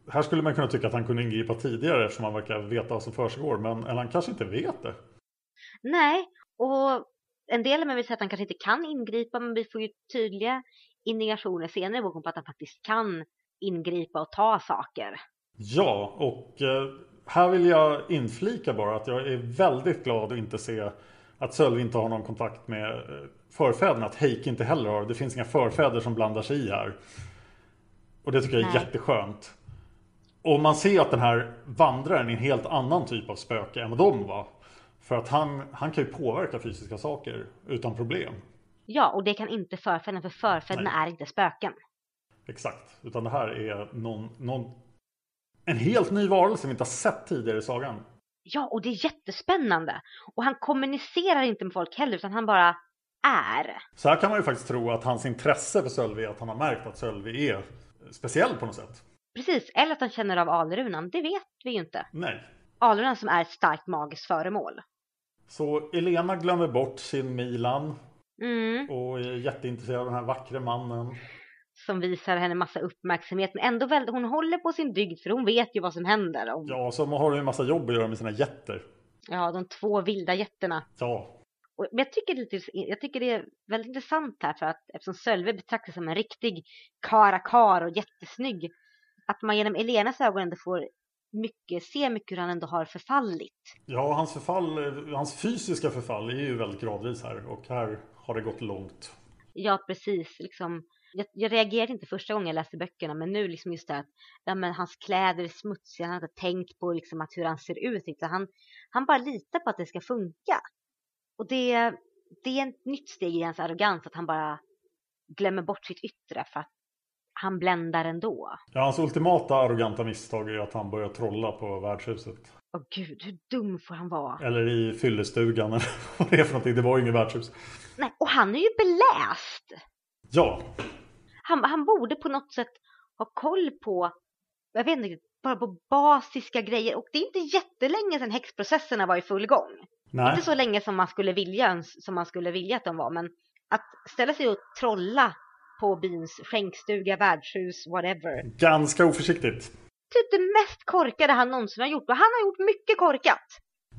här skulle man kunna tycka att han kunde ingripa tidigare eftersom han verkar veta vad som försiggår. Men eller han kanske inte vet det. Nej, och en del av mig vill säga att han kanske inte kan ingripa, men vi får ju tydliga indikationer senare i boken på att han faktiskt kan ingripa och ta saker. Ja, och eh, här vill jag inflika bara att jag är väldigt glad att inte se att Sölve inte har någon kontakt med eh, förfäderna. Att Heike inte heller har. Det finns inga förfäder som blandar sig i här. Och det tycker jag är Nej. jätteskönt. Och man ser att den här vandraren är en helt annan typ av spöke än vad de var. För att han, han kan ju påverka fysiska saker utan problem. Ja, och det kan inte förfäderna, för förfäderna är inte spöken. Exakt. Utan det här är någon, någon, en helt ny varelse vi inte har sett tidigare i sagan. Ja, och det är jättespännande. Och han kommunicerar inte med folk heller, utan han bara är. Så här kan man ju faktiskt tro att hans intresse för Sölvi är att han har märkt att Sölvi är speciell på något sätt. Precis, eller att han känner av alrunan, det vet vi ju inte. Nej. Alrunan som är ett starkt magiskt föremål. Så Elena glömmer bort sin Milan Mm, och är jätteintresserad av den här vackre mannen. Som visar henne massa uppmärksamhet, men ändå väl, hon håller på sin dygd för hon vet ju vad som händer. Och, Ja, så har hon ju en massa jobb att göra med sina jätter. ja, de två vilda jätterna. Ja, Och, men jag tycker, det är lite, jag tycker det är väldigt intressant här för att eftersom Sölve betraktas som en riktig karakar och jättesnygg. Att man genom Elenas ögon ändå får mycket, se mycket hur han ändå har förfallit. ja hans, förfall, hans fysiska förfall är ju väldigt gradvis här och här har det gått långt. Ja, precis. Liksom, jag, jag reagerade inte första gången jag läste böckerna, men nu liksom just det att ja, men hans kläder är smutsiga, han har inte tänkt på liksom att hur han ser ut. Liksom. Han, han bara litar på att det ska funka. Och det, det är ett nytt steg i hans arrogans, att han bara glömmer bort sitt yttre för att han bländar ändå. Ja, hans ultimata arroganta misstag är att han börjar trolla på värdshuset. Åh gud, hur dum får han vara? Eller i fyllestugan eller vad det är för någonting. Det var ju inget värdshus. Nej, och han är ju beläst! Ja, Han, han borde på något sätt ha koll på, jag vet inte, bara på basiska grejer. Och det är inte jättelänge sedan häxprocesserna var i full gång. nej. Inte så länge som man skulle vilja som man skulle vilja att de var, men att ställa sig och trolla på byns skänkstuga, värdshus, whatever. Ganska oförsiktigt. Typ det mest korkade han någonsin har gjort och han har gjort mycket korkat.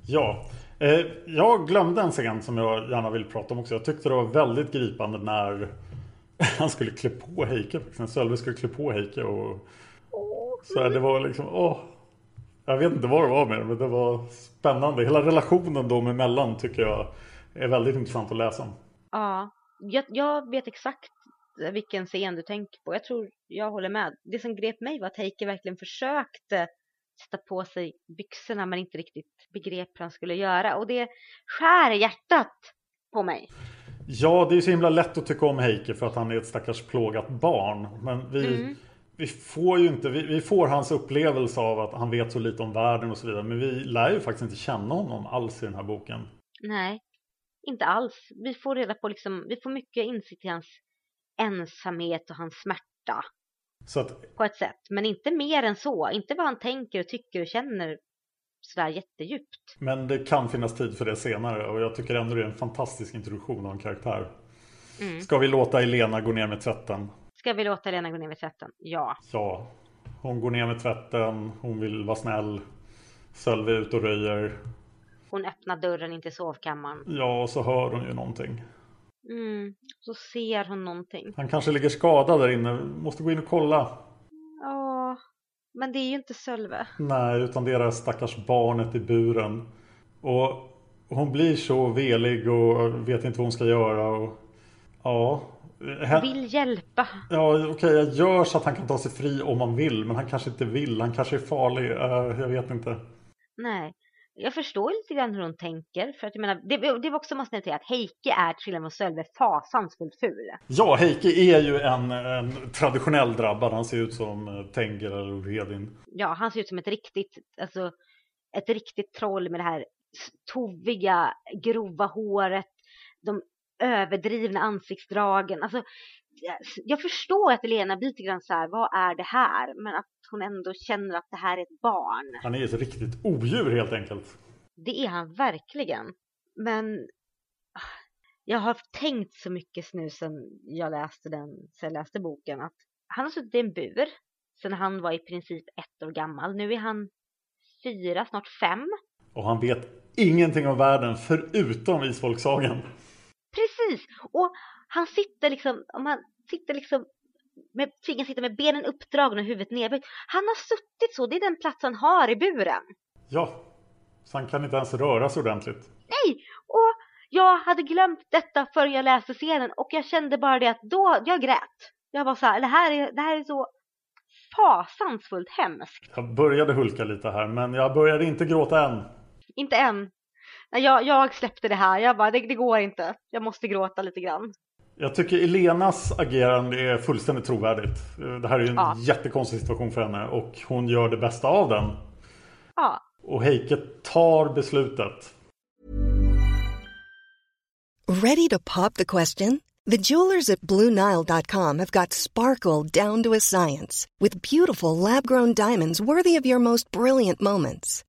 Ja, eh, jag glömde en scen som jag gärna vill prata om också. Jag tyckte det var väldigt gripande när han skulle klä på Heike. När Sölve skulle klä på Heike. Och, så här, det var liksom, åh. Jag vet inte vad det var med det, men det var spännande. Hela relationen dem emellan tycker jag är väldigt intressant att läsa om. Ja, jag, jag vet exakt vilken scen du tänker på. Jag tror jag håller med. Det som grep mig var att Heike verkligen försökte sätta på sig byxorna men inte riktigt begrep hur han skulle göra. Och det skär i hjärtat på mig. Ja, det är så himla lätt att tycka om Heike för att han är ett stackars plågat barn. Men vi, Mm. vi får ju inte, vi, vi får hans upplevelse av att han vet så lite om världen och så vidare. Men vi lär ju faktiskt inte känna honom alls i den här boken. Nej. inte alls. Vi får reda på liksom, vi får mycket insikt i hans ensamhet och hans smärta. Att, På ett sätt, men inte mer än så. Inte vad han tänker och tycker och känner sådär jättedjupt. men det kan finnas tid för det senare och jag tycker ändå det är en fantastisk introduktion av en karaktär. Mm. Ska vi låta Elena gå ner med tvätten? Ska vi låta Lena gå ner vid tvätten? Ja. Ja, hon går ner med tvätten, hon vill vara snäll. Sölve ut och röjer. Hon öppnar dörren in till sovkammaren. Ja, och så hör hon ju någonting. Mm. Så ser hon någonting. Han kanske ligger skadad där inne, måste gå in och kolla. Ja, men det är ju inte Sölve. Nej, utan det är det stackars barnet i buren. Och hon blir så velig och vet inte vad hon ska göra. Och, ja, hen- Vill hjälpa. ja okej, jag gör så att han kan ta sig fri om han vill. Men han kanske inte vill, han kanske är farlig. Eh, jag vet inte. Nej. Jag förstår lite grann hur hon tänker. För att jag menar, det, det var också måste jag att Heike är till skillnad från Sölve fasansfullt ful. Ja, Heike är ju en, en traditionell drabbad. Han ser ut som eh, Tenger eller Hedin. Ja, han ser ut som ett riktigt, alltså ett riktigt troll med det här toviga, grova håret, de överdrivna ansiktsdragen. Alltså, jag- förstår att Elena blir lite grann så här, vad är det här? Men att hon ändå känner att det här är ett barn. Han är ett riktigt odjur helt enkelt. Det är han verkligen. Men ah, jag har tänkt så mycket nu sen jag läste den, sen jag läste boken att han har suttit i en bur sen han var i princip ett år gammal. Nu är han fyra, snart fem. Och han vet ingenting om världen förutom isfolksagan. Precis! Och han sitter liksom, om han sitter liksom med, tvingas sitta med benen uppdragna och huvudet nedböjt. Han har suttit så, det är den plats han har i buren. Ja, så han kan inte ens röra sig ordentligt. Nej! Och jag hade glömt detta förrän jag läste serien och jag kände bara det att då, jag grät. Jag var så här, det här är, det här är så fasansfullt hemskt. Jag började hulka lite här, men jag började inte gråta än. Inte än. Jag, jag släppte det här, jag bara, det, det går inte. Jag måste gråta lite grann. Jag tycker Elenas agerande är fullständigt trovärdigt. Det här är ju en Ja. jättekonstig situation för henne och hon gör det bästa av den. Ja, Och Heike tar beslutet. Ready to pop the question? The jewelers at BlueNile.com have got sparkle down to a science with beautiful lab grown diamonds worthy of your most brilliant moments.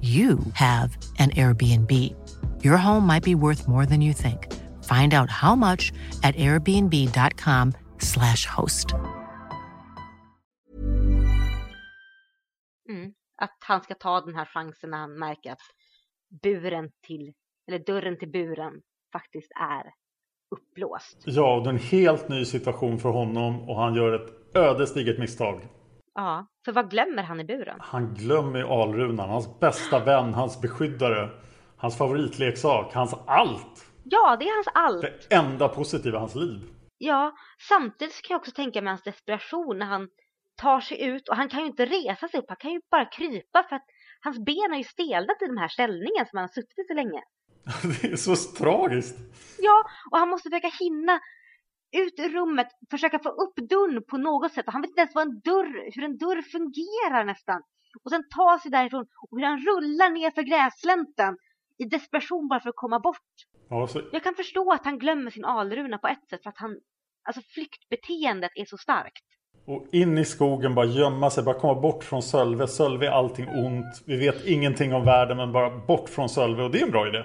you have an Airbnb. Your home might be worth more than you think. Find out how much at airbnb.com/slash host. mm. att han ska ta den här chansen när han märker att buren till, eller dörren till buren faktiskt är upplåst. Ja, det är en helt ny situation för honom och han gör ett ödesdigert misstag. Ja, för vad glömmer han i buren? Han glömmer Alrunan, hans bästa vän, hans beskyddare, hans favoritleksak, hans allt. Ja, det är hans allt. Det enda positiva i hans liv. Ja, samtidigt så kan jag också tänka mig hans desperation när han tar sig ut och han kan ju inte resa sig upp, han kan ju bara krypa för att hans ben är ju stelnat i den här ställningen som han har suttit i så länge. Det är så tragiskt. Ja, och han måste försöka hinna ut ur rummet, försöka få upp dörren på något sätt. Han vet inte ens vad en dörr, hur en dörr fungerar nästan. Och sen ta sig därifrån och hur han rullar ner för gräslänten i desperation bara för att komma bort. Ja, så, Jag kan förstå att han glömmer sin alruna på ett sätt för att han, alltså flyktbeteendet är så starkt. och in i skogen, bara gömma sig, bara komma bort från Sölve. Sölve är allting ont. Vi vet ingenting om världen, men bara bort från Sölve. Och det är en bra idé.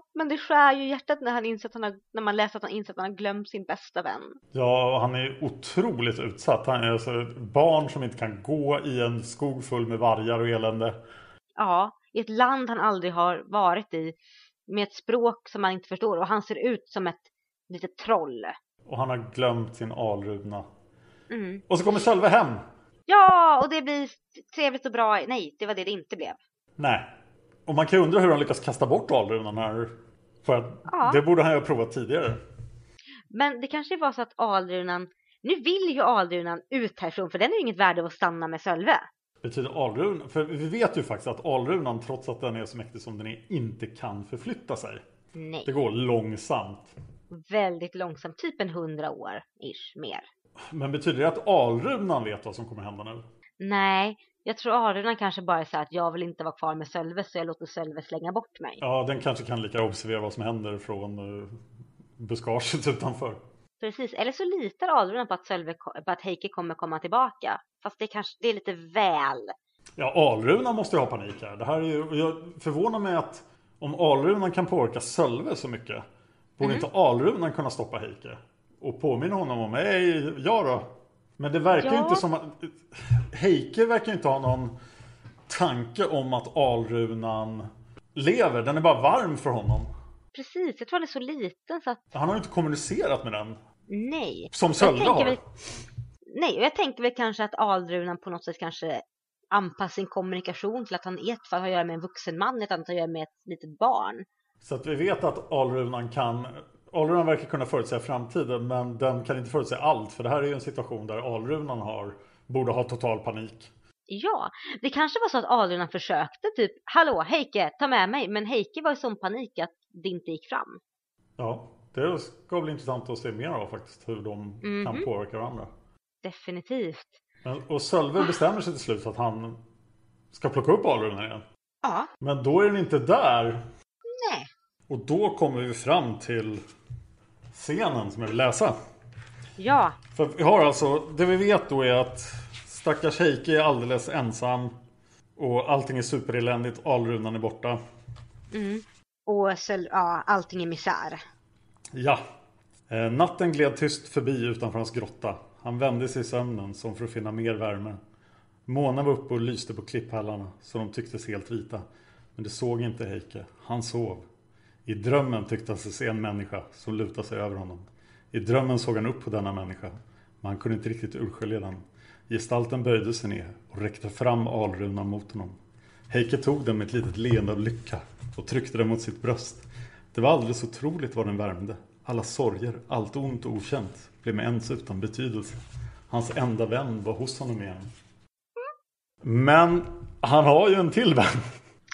Ja, men det skär ju hjärtat när, han inser att han har, när man läser att han inser att han har glömt sin bästa vän. Ja, han är otroligt utsatt. Han är alltså ett barn som inte kan gå i en skog full med vargar och elände. Ja, i ett land han aldrig har varit i. Med ett språk som han inte förstår och han ser ut som ett litet troll. Och han har glömt sin alruna. Mm. Och så kommer Sölve hem. Ja, och det blir trevligt och bra. Nej, det var det det inte blev. Nej. Och man kan ju undra hur han lyckas kasta bort alrunan här. För att Ja. det borde han ju ha provat tidigare. Men det kanske var så att alrunan, nu vill ju alrunan ut härifrån för den är ju inget värde av att stanna med Sölve. Betyder alrunan? För vi vet ju faktiskt att alrunan, trots att den är så mäktig som den är, inte kan förflytta sig. Nej, Det går långsamt. väldigt långsamt, typ en hundra år ish mer. Men betyder det att alrunan vet vad som kommer hända nu? Nej, jag tror alrunan kanske bara är så att jag vill inte vara kvar med Sölve så jag låter Sölve slänga bort mig. Ja, den kanske kan lika observera vad som händer från uh, buskaget utanför. Precis, eller så litar alrunan på att, Sölve, på att Heike kommer komma tillbaka. Fast det, kanske, det är lite väl. Ja, alrunan måste ju ha panik här. Det här är ju, jag förvånar mig att om alrunan kan påverka Sölve så mycket, borde inte alrunan kunna stoppa Heike? Och påminna honom om, hej, ja då. Men det verkar ju Ja. inte som att... Heike verkar inte ha någon tanke om att alrunan lever. Den är bara varm för honom. Precis, jag tror han är så liten så att Han har ju inte kommunicerat med den. nej. Som tänker har. väl- Nej, och jag tänker väl kanske att alrunan på något sätt kanske anpassar sin kommunikation till att han i ett fall har att göra med en vuxen man, i ett annat har att göra med ett litet barn. Så att vi vet att alrunan kan Alrunan verkar kunna förutsäga framtiden men den kan inte förutsäga allt för det här är ju en situation där alrunan har borde ha total panik. Ja, det kanske var så att alrunan försökte typ, hallå Heike, ta med mig, men Heike var i sån panik att det inte gick fram. Ja, det ska bli intressant att se mer av faktiskt hur de kan Mhm. påverka varandra. Definitivt. Men, och Sölve bestämmer sig till slut för att han ska plocka upp alrunan igen. Ja, Men då är den inte där. Och då kommer vi fram till scenen som jag vill läsa. Ja, För vi har alltså, det vi vet då är att stackars Heike är alldeles ensam. Och allting är supereländigt, alrunan är borta. och så, ja, allting är misär. Ja. Eh, natten gled tyst förbi utanför hans grotta. Han vände sig i sömnen som för att finna mer värme. Månen var uppe och lyste på klipphällarna så de tycktes helt vita. Men det såg inte Heike. Han sov. I drömmen tyckte han sig se en människa som lutade sig över honom. I drömmen såg han upp på denna människa. Men han kunde inte riktigt urskilja den. Gestalten böjde sig ner och räckte fram alrunan mot honom. Heike tog den med ett litet leende av lycka och tryckte den mot sitt bröst. Det var alldeles otroligt vad den värmde. Alla sorger, allt ont och okänt blev med ens utan betydelse. Hans enda vän var hos honom igen. Men han har ju en till vän.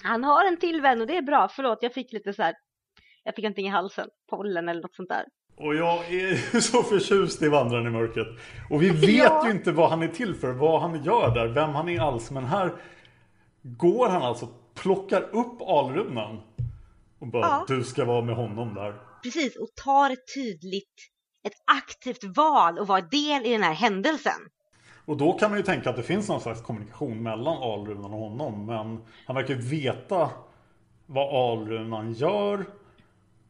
Han har en till vän och det är bra. Förlåt, jag fick lite så här. Jag fick någonting i halsen. Pollen eller något sånt där. Och jag är så förtjust i Vandraren i mörkret. Och vi vet Ja. ju inte vad han är till för, vad han gör där, vem han är alls. Men här går han alltså, plockar upp alrunan. Och bara, Ja. du ska vara med honom där. Precis, och tar ett tydligt, ett aktivt val och vara del i den här händelsen. Och då kan man ju tänka att det finns någon slags kommunikation mellan alrunan och honom. Men han verkar ju veta vad alrunan gör.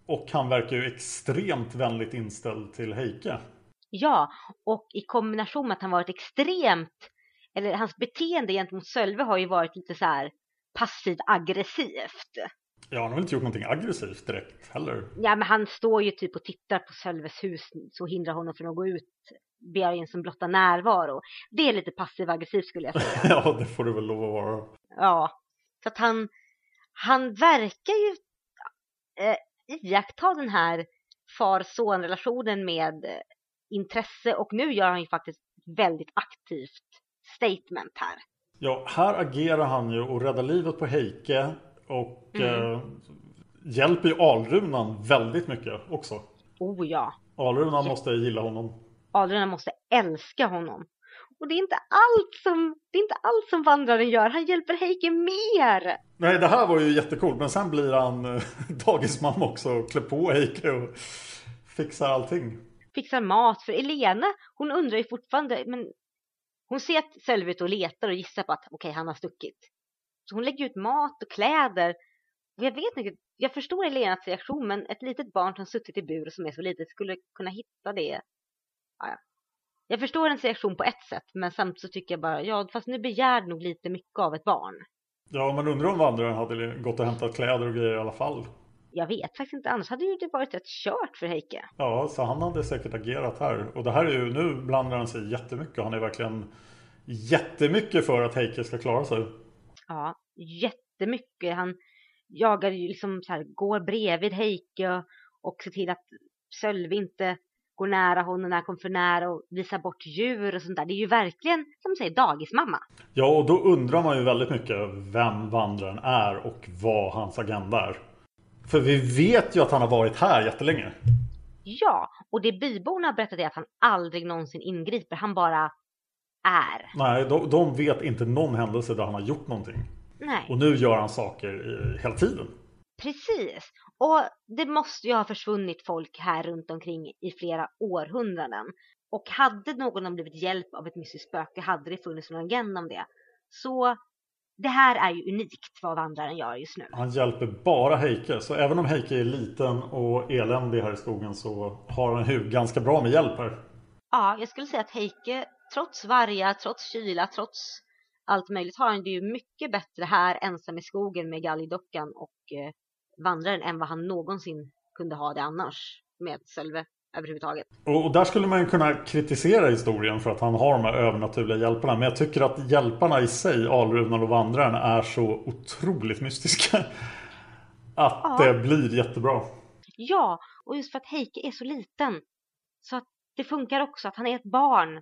Och han verkar ju extremt vänligt inställd till Heike. Ja, och i kombination med att han varit extremt, eller hans beteende gentemot Sölve har ju varit lite så här passivt aggressivt. Ja, han har väl inte gjort någonting aggressivt direkt heller. Ja, men han står ju typ och tittar på Sölves hus så hindrar honom från att gå ut, ber in som blotta närvaro. Det är lite passiv aggressivt skulle jag säga. ja, det får du väl lov att vara. Ja, så att han, han verkar ju eh, iaktta den här far-son-relationen med eh, intresse och nu gör han ju faktiskt ett väldigt aktivt statement här. Ja, här agerar han ju och räddar livet på Heike. Och Mm. eh, hjälper ju alrunan väldigt mycket också. Oh ja, Alruna måste gilla honom. Alruna måste älska honom. Och det är inte allt som, det är inte allt som vandraren gör. Han hjälper Heike mer. Nej, det här var ju jättekul. Men sen blir han eh, dagismamma också och klär på Eike och fixar allting. Fixar mat. För Elena, hon undrar ju fortfarande, men hon ser att Sölve och letar och gissar på att okej, okay, han har stuckit. Så hon lägger ut mat och kläder. Och jag vet inte, jag förstår Elenas reaktion, men ett litet barn som suttit i bur som är så litet skulle kunna hitta det. Ja. Jag förstår hennes reaktion på ett sätt, men samtidigt så tycker jag bara, ja, fast nu begär nog lite mycket av ett barn. Ja, men undrar om vandraren hade gått och hämtat kläder och grejer i alla fall. Jag vet faktiskt inte, annars hade ju det varit rätt kört för Heike. Ja, så han hade säkert agerat här. Och det här är ju, nu blandar han sig jättemycket. Han är verkligen jättemycket för att Heike ska klara sig. Ja, jättemycket. Han jagar ju liksom så här, går bredvid Heike och, och ser till att Sölve inte går nära honom när han kommer för nära och visar bort djur och sånt där. Det är ju verkligen, som säger, dagismamma. Ja, och då undrar man ju väldigt mycket vem vandraren är och vad hans agenda är. För vi vet ju att han har varit här jättelänge. Ja, och det byborna har berättat är att han aldrig någonsin ingriper. Han bara är. Nej, de, de vet inte någon händelse där han har gjort någonting. Nej. Och nu gör han saker hela tiden. Precis. Och det måste ju ha försvunnit folk här runt omkring i flera århundraden. Och hade någon blivit hjälpt av ett mystiskt spöke hade det funnits någon agenda om det. Så det här är ju unikt vad vandraren gör just nu. Han hjälper bara Heike. Så även om Heike är liten och eländig här i skogen så har han ju ganska bra med hjälp här. Ja, jag skulle säga att Heike, trots vargar, trots kyla, trots allt möjligt, har han det ju mycket bättre här ensam i skogen med galgdockan och eh, vandraren än vad han någonsin kunde ha det annars med Sölve överhuvudtaget. Och där skulle man kunna kritisera historien för att han har de här övernaturliga hjälparna. Men jag tycker att hjälparna i sig, Alrunan och Vandraren, är så otroligt mystiska. Att ja. det blir jättebra. Ja, och just för att Heike är så liten. Så att det funkar också att han är ett barn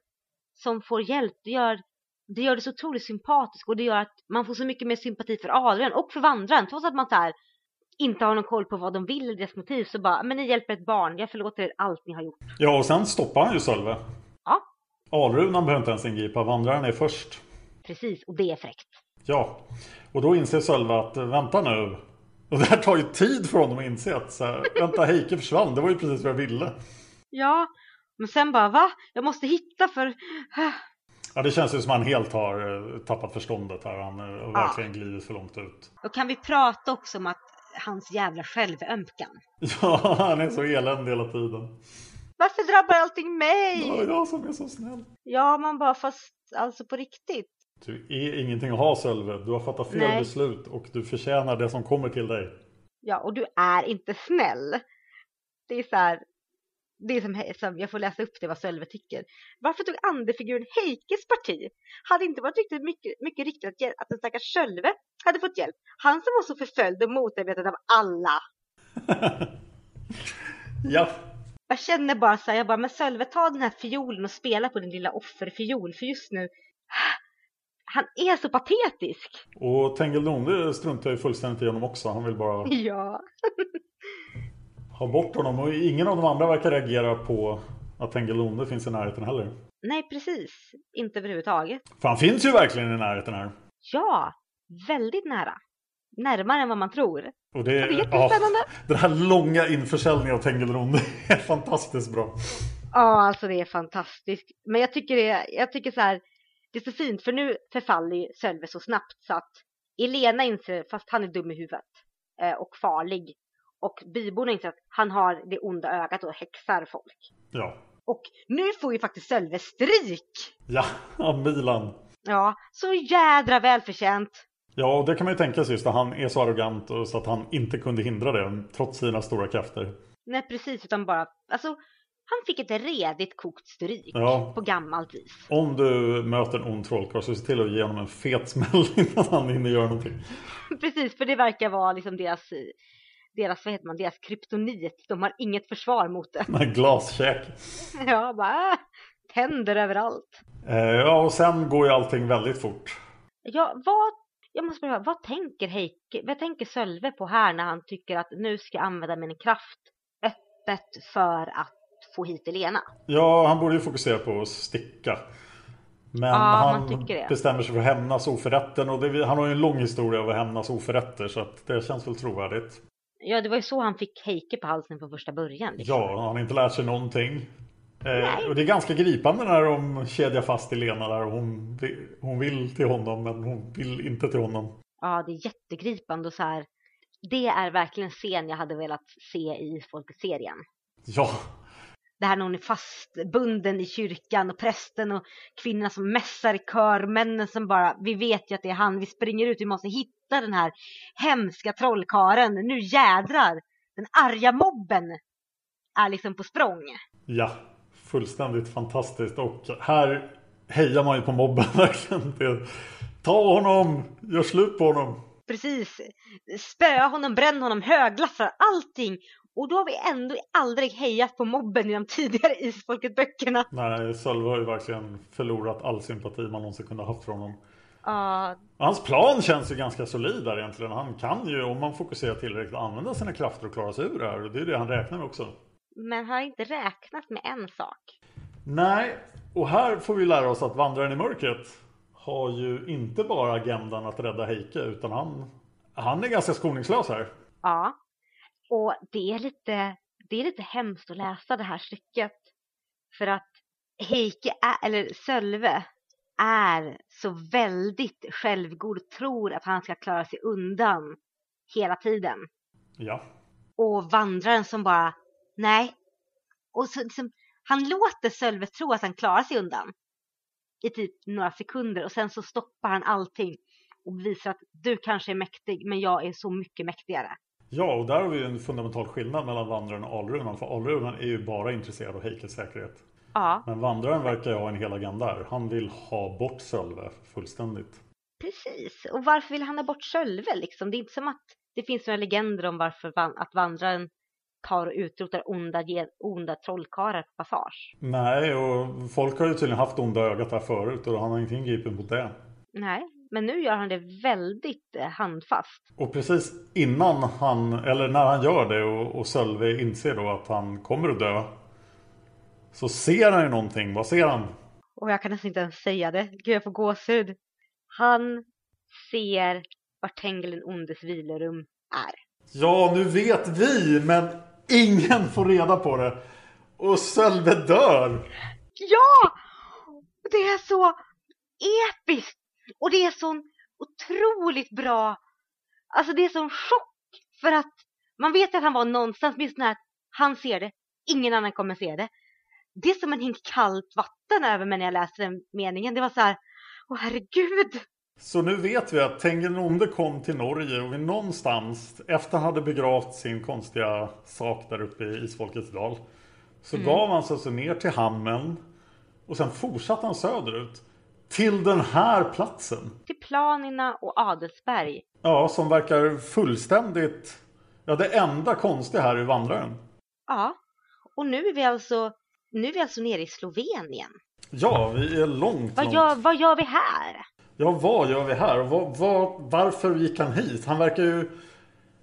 som får hjälp. Det gör det, gör det så otroligt sympatiskt och det gör att man får så mycket mer sympati för Adrian och för Vandraren. Trots att man så här, inte har någon koll på vad de vill eller deras motiv så bara, men ni hjälper ett barn, jag förlåter er allt ni har gjort. Ja, och sen stoppar han ju Sölve. Ja. Alrunan behöver inte ens ingripa, vandraren är först. Precis, och det är fräckt. Ja, och då inser Sölve att vänta nu. Och det här tar ju tid för honom att inse att så här, vänta Heike försvann, det var ju precis vad jag ville. Ja, men sen bara va? Jag måste hitta för... Ja, det känns ju som att han helt har eh, tappat förståndet här. Han har ja. verkligen glidit för långt ut. Då kan vi prata också om att hans jävla självömkan. Ja, han är så eländig hela tiden. Varför drabbar allting mig? Ja, jag som är så snäll. Ja, man bara fast alltså på riktigt. Du är ingenting att ha Sölve. Du har fattat fel Nej. beslut och du förtjänar det som kommer till dig. Ja, och du är inte snäll. Det är så här, det som, som, jag får läsa upp det vad Sölve tycker. Varför tog andefiguren Heikes parti? Hade inte varit riktigt mycket, mycket riktigt att, att den stackars Sölve hade fått hjälp. Han som var så förföljd och motarbetad av alla. ja. Jag känner bara så här, jag bara, men Sölve ta den här fiolen och spela på din lilla offerfiol för just nu han är så patetisk. Och Tengil struntar ju fullständigt i honom också. Han vill bara... Ja. ha bort honom. Och ingen av de andra verkar reagera på att Tengilonde finns i närheten heller. Nej, precis. Inte överhuvudtaget. För han finns ju verkligen i närheten här. Ja, väldigt nära. Närmare än vad man tror. Och det, det är jättespännande. Ja, den här långa införsäljningen av Tengilonde är fantastiskt bra. Ja, alltså det är fantastiskt. Men jag tycker, det, jag tycker så här, det är så fint för nu förfaller ju Sölve så snabbt så att Elena inser, fast han är dum i huvudet eh, och farlig, och byborna inser att han har det onda ögat och häxar folk. Ja. Och nu får ju faktiskt Sölve stryk! Ja, av Milan. Ja, så jädra välförtjänt. Ja, och det kan man ju tänka sig just att han är så arrogant och så att han inte kunde hindra det trots sina stora krafter. Nej, precis, utan bara, alltså han fick ett redigt kokt stryk ja. på gammalt vis. Om du möter en ond trollkarl så se till att ge honom en fet smäll innan han hinner göra någonting. Precis, för det verkar vara liksom deras deras, vad heter man, deras kryptonit. De har inget försvar mot det. Nej, glaskäk. ja, bara äh, tänder överallt. Eh, ja, och sen går ju allting väldigt fort. Ja, vad, jag måste fråga, vad tänker Heike, vad tänker Sölve på här när han tycker att nu ska jag använda min kraft öppet för att få hit Elena. Ja, han borde ju fokusera på att sticka. Men Ja, han bestämmer sig för att hämnas oförrätten. Och det, han har ju en lång historia av att hämnas oförrätter. Så att det känns väl trovärdigt. Ja, det var ju så han fick Heike på halsen från första början. Liksom. Ja, han har inte lärt sig någonting. Eh, och det är ganska gripande när de kedjar fast Elena där. Hon, hon vill till honom men hon vill inte till honom. Ja, det är jättegripande och så här. Det är verkligen en scen jag hade velat se i Folkets-serien. Ja, Det här när hon är fastbunden i kyrkan och prästen och kvinnorna som mässar i kör, männen som bara, vi vet ju att det är han, vi springer ut, vi måste hitta den här hemska trollkaren, nu jädrar! Den arga mobben är liksom på språng. ja. Fullständigt fantastiskt. Och här hejar man ju på mobben verkligen. Ta honom! Gör slut på honom! Precis, spöa honom, bränn honom, höglassar, allting. Och då har vi ändå aldrig hejat på mobben i de tidigare Isfolket-böckerna. Nej, Sölve har ju verkligen förlorat all sympati man någonsin kunde haft för honom. Ja, Hans plan känns ju ganska solid där egentligen. Han kan ju, om man fokuserar tillräckligt, använda sina krafter och klara sig ur det här. Och det är det han räknar med också. men har inte räknat med en sak. Nej, och här får vi lära oss att Vandraren i mörkret har ju inte bara agendan att rädda Heike, utan han, han är ganska skoningslös här. Ja, och det är lite, det är lite hemskt att läsa det här stycket. För att Heike, är, eller Sölve, är så väldigt självgod och tror att han ska klara sig undan hela tiden. Ja, Och vandraren som bara, nej. Och så, liksom, han låter Sölve tro att han klarar sig undan i typ några sekunder och sen så stoppar han allting och visar att du kanske är mäktig men jag är så mycket mäktigare. Ja och där har vi en fundamental skillnad mellan Vandraren och Alrunan. För Alrunan är ju bara intresserad av Heikes säkerhet. Ja, Men Vandraren verkar ju ha en hel agenda här. Han vill ha bort Sölve fullständigt. precis. Och varför vill han ha bort Sölve liksom? Det är inte som att det finns några legender om varför van- att vandraren tar och utrotar onda, onda trollkarlar på passage. Nej, och folk har ju tydligen haft onda ögat här förut och han har inte ingripit mot det. Nej, men nu gör han det väldigt eh, handfast. Och precis innan han, eller när han gör det och, och Sölve inser då att han kommer att dö. Så ser han ju någonting. Vad ser han? Och jag kan nästan inte ens säga det. Gud, jag får gåshud. Han ser var Tengil den ondes vilorum är. Ja, nu vet vi, men ingen får reda på det. Och Sölve dör. Ja! Det är så episkt! Och det är sån otroligt bra... Alltså det är sån chock för att man vet att han var någonstans, minst när han ser det, ingen annan kommer se det. Det är som en hink kallt vatten över mig när jag läste den meningen. Det var så här, åh herregud! Så nu vet vi att Tengil den onde kom till Norge och vi någonstans, efter han hade begravt sin konstiga sak där uppe i Isfolkets dal, så gav han sig alltså ner till hamnen och sen fortsatte han söderut. Till den här platsen. Till Planina och Adelsberg. Ja, som verkar fullständigt... Ja, det enda konstiga här är vandraren. Ja, och nu är vi alltså, nu är vi alltså nere i Slovenien. Ja, vi är långt, Vad långt. gör, vad gör vi här? Ja, vad gör vi här? Och vad, vad, varför gick han hit? Han verkar ju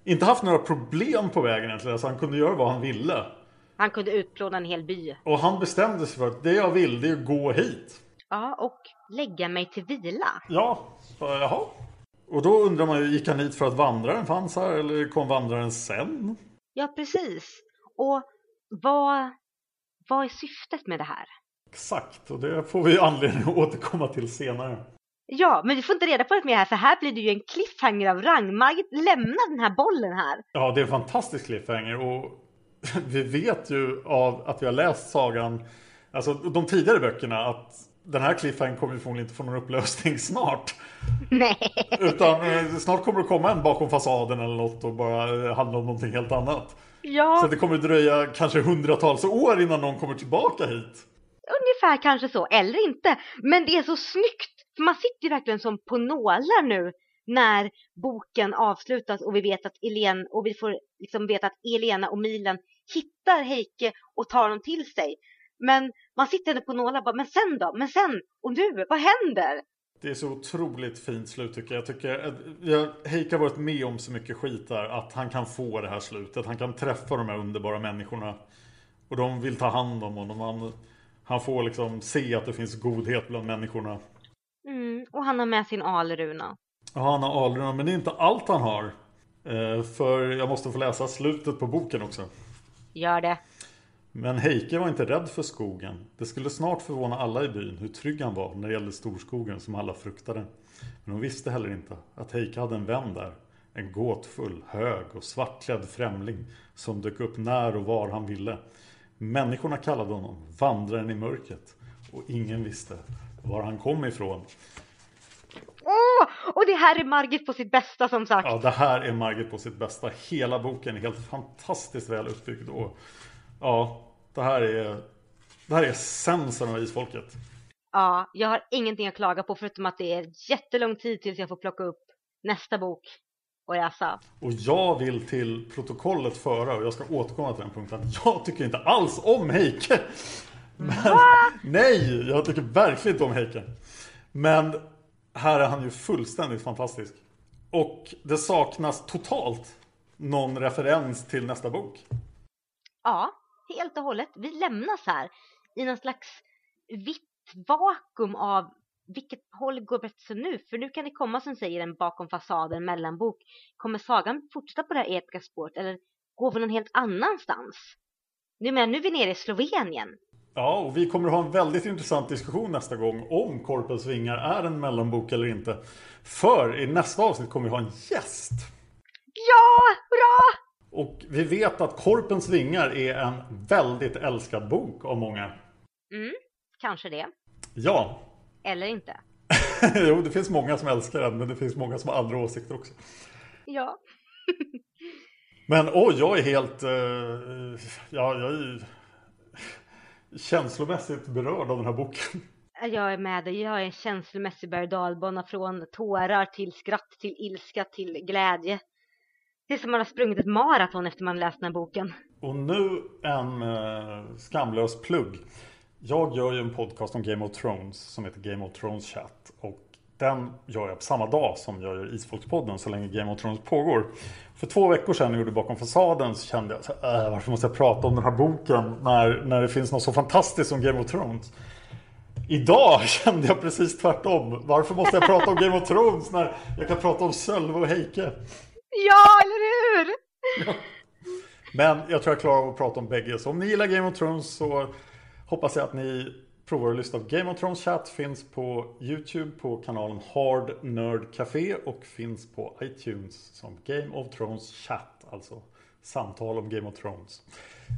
inte haft några problem på vägen egentligen. Så han kunde göra vad han ville. Han kunde utplåna en hel by. Och han bestämde sig för att det jag vill, det är att gå hit. Ja, och lägga mig till vila. Ja, så, jaha. Och då undrar man ju, gick han hit för att vandraren fanns här? Eller kom vandraren sen? Ja, precis. Och vad, vad är syftet med det här? Exakt, och det får vi anledning att återkomma till senare. Ja, men vi får inte reda på det mer här för här blir det ju en cliffhanger av rang. Margit lämnar den här bollen här. Ja, det är en fantastisk cliffhanger och vi vet ju av att vi har läst sagan, alltså de tidigare böckerna, att den här cliffhangern kommer ju förmodligen inte få någon upplösning snart. Nej. Utan eh, snart kommer det komma en bakom fasaden eller något och bara eh, handla om någonting helt annat. Ja, Så det kommer dröja kanske hundratals år innan någon kommer tillbaka hit. ungefär kanske så. Eller inte. Men det är så snyggt. För man sitter ju verkligen som på nålar nu när boken avslutas och vi vet att Elen och vi får liksom veta att Elena och Milen hittar Heike och tar honom till sig. Men man sitter på nålar bara, men sen då? Men sen? Och nu? Vad händer? Det är så otroligt fint slut tycker jag. Jag tycker att jag, Heike har varit med om så mycket skit där att han kan få det här slutet. Han kan träffa de här underbara människorna. Och de vill ta hand om honom. Han, han får liksom se att det finns godhet bland människorna. Mm, och han har med sin alruna. Ja, han har alruna, men det är inte allt han har. Eh, för jag måste få läsa slutet på boken också. Gör det. Men Heike var inte rädd för skogen. Det skulle snart förvåna alla i byn hur trygg han var när det gällde storskogen som alla fruktade. Men hon visste heller inte att Heike hade en vän där. En gåtfull, hög och svartklädd främling som dök upp när och var han ville. Människorna kallade honom Vandraren i mörkret och ingen visste var han kom ifrån. Åh, och det här är Margit på sitt bästa som sagt. Ja, det här är Margit på sitt bästa. Hela boken är helt fantastiskt väl uppbyggd och ja, det här är det här är essensen av isfolket. Ja, jag har ingenting att klaga på förutom att det är jättelång tid tills jag får plocka upp nästa bok och läsa. Och jag vill till protokollet föra, och jag ska återkomma till den punkten, jag tycker inte alls om Heike. Men, nej, jag tycker verkligen inte om Heike. Men här är han ju fullständigt fantastisk. Och det saknas totalt någon referens till nästa bok. Ja, helt och hållet. Vi lämnas här i någon slags vitt vakuum av vilket håll går berättelsen nu? För nu kan det komma som säger en bakom fasaden mellanbok. Kommer sagan fortsätta på det här episka spåret eller går vi någon helt annanstans? Nu, men, nu är vi nere i Slovenien. Ja, och vi kommer att ha en väldigt intressant diskussion nästa gång om Korpens vingar är en mellanbok eller inte. För i nästa avsnitt kommer vi ha en gäst. Ja, hurra! Och vi vet att Korpens vingar är en väldigt älskad bok av många. Mm, kanske det. Ja. Eller inte. jo, det finns många som älskar den, men det finns många som har andra åsikter också. Ja. men oj, jag är helt... Uh, ja, jag är känslomässigt berörd av den här boken. Jag är med dig. Jag är en känslomässig berg från tårar till skratt till ilska till glädje. Det är som man har sprungit ett maraton efter man läst den här boken. Och nu en eh, skamlös plugg. Jag gör ju en podcast om Game of Thrones som heter Game of Thrones Chat. Och den gör jag på samma dag som jag gör Isfolkspodden så länge Game of Thrones pågår. För två veckor sedan när jag gjorde Bakom fasaden så kände jag så här, äh, varför måste jag prata om den här boken när, när det finns något så fantastiskt som Game of Thrones? Idag kände jag precis tvärtom. Varför måste jag prata om Game of Thrones när jag kan prata om Sölve och Heike? Ja, eller hur? Ja. Men jag tror jag klarar av att prata om bägge. Så om ni gillar Game of Thrones så hoppas jag att ni provar att lyssna på Game of Thrones Chat. Finns på YouTube på kanalen Hard Nerd Café och finns på iTunes som Game of Thrones Chat. Alltså samtal om Game of Thrones.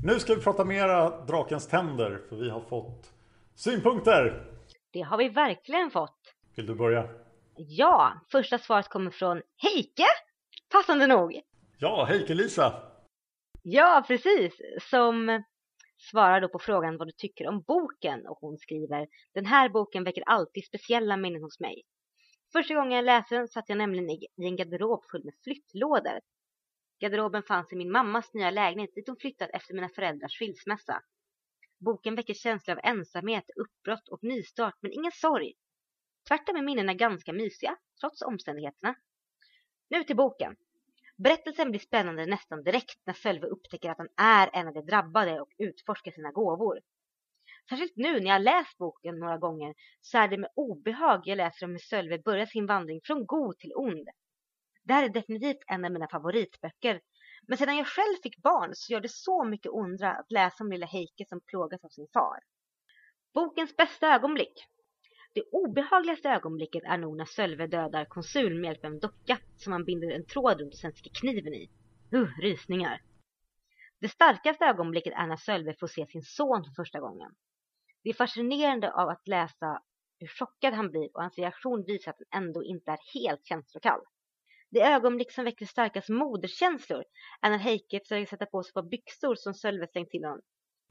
Nu ska vi prata mera Drakens tänder för vi har fått synpunkter. Det har vi verkligen fått. Vill du börja? Ja, första svaret kommer från Heike. Passande nog. Ja, Heike-Lisa. Ja, precis. Som svarar då på frågan vad du tycker om boken och hon skriver Den här boken väcker alltid speciella minnen hos mig. Första gången jag läste den satt jag nämligen i en garderob full med flyttlådor. Garderoben fanns i min mammas nya lägenhet dit hon flyttat efter mina föräldrars skilsmässa. Boken väcker känslor av ensamhet, uppbrott och nystart men ingen sorg. Tvärtom är minnena ganska mysiga, trots omständigheterna. Nu till boken. Berättelsen blir spännande nästan direkt när Sölve upptäcker att han är en av de drabbade och utforskar sina gåvor. Särskilt nu när jag läst boken några gånger så är det med obehag jag läser om hur Sölve börjar sin vandring från god till ond. Det här är definitivt en av mina favoritböcker. Men sedan jag själv fick barn så gör det så mycket ondra att läsa om lilla Heike som plågas av sin far. Bokens bästa ögonblick det obehagligaste ögonblicket är nog när Sölve dödar konsul med hjälp av en docka som han binder en tråd runt och sen sticker kniven i. Uh, rysningar. Det starkaste ögonblicket är när Sölve får se sin son för första gången. Det är fascinerande av att läsa hur chockad han blir och hans reaktion visar att han ändå inte är helt känslokall. Det ögonblick som väcker starkast moderskänslor är när Heike försöker sätta på sig ett par byxor som Sölve slängt till honom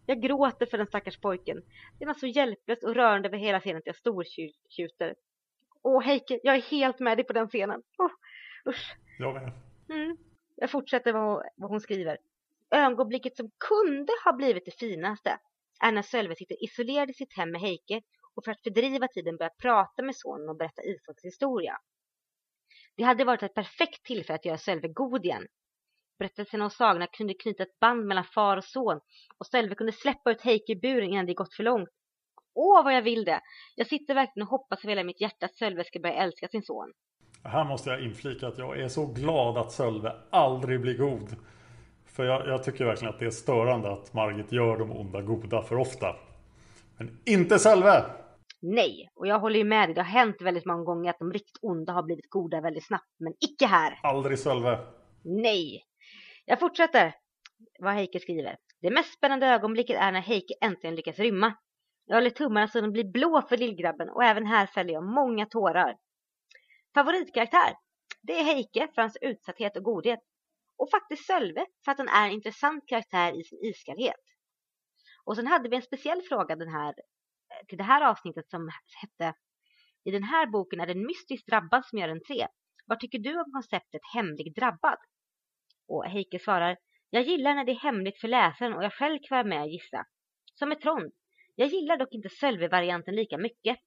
jag gråter för den stackars pojken. Det var så hjälplöst och rörande över hela scenen att jag stortjuter. Åh Heike, jag är helt med dig på den scenen. Oh, usch. Jag med. Mm. Jag fortsätter vad, vad hon skriver. Ögonblicket som kunde ha blivit det finaste är när Sölve sitter isolerad i sitt hem med Heike och för att fördriva tiden börjar prata med sonen och berätta Isaaks historia. Det hade varit ett perfekt tillfälle att göra Sölve god igen. Berättelserna och sagorna kunde knyta ett band mellan far och son och Sölve kunde släppa ut Heike i buren innan det gått för långt. Åh, vad jag vill det! Jag sitter verkligen och hoppas av hela mitt hjärta att Sölve ska börja älska sin son. Här måste jag inflika att jag är så glad att Sölve aldrig blir god. För jag, jag, tycker verkligen att det är störande att Margit gör de onda goda för ofta. Men inte Sölve! Nej, och jag håller ju med dig. Det har hänt väldigt många gånger att de riktigt onda har blivit goda väldigt snabbt. Men icke här! Aldrig Sölve! Nej! Jag fortsätter vad Heike skriver. Det mest spännande ögonblicket är när Heike äntligen lyckas rymma. Jag håller tummarna så de blir blå för lillgrabben och även här fäller jag många tårar. Favoritkaraktär? Det är Heike för hans utsatthet och godhet. Och faktiskt Sölve för att han är en intressant karaktär i sin iskallhet. Och sen hade vi en speciell fråga den här, till det här avsnittet som hette I den här boken är det en mystisk drabbad som gör entré. Vad tycker du om konceptet hemlig drabbad? Och Heike svarar Jag gillar när det är hemligt för läsaren och jag själv kan vara med och gissa. Som ett Trond. Jag gillar dock inte Sölve-varianten lika mycket.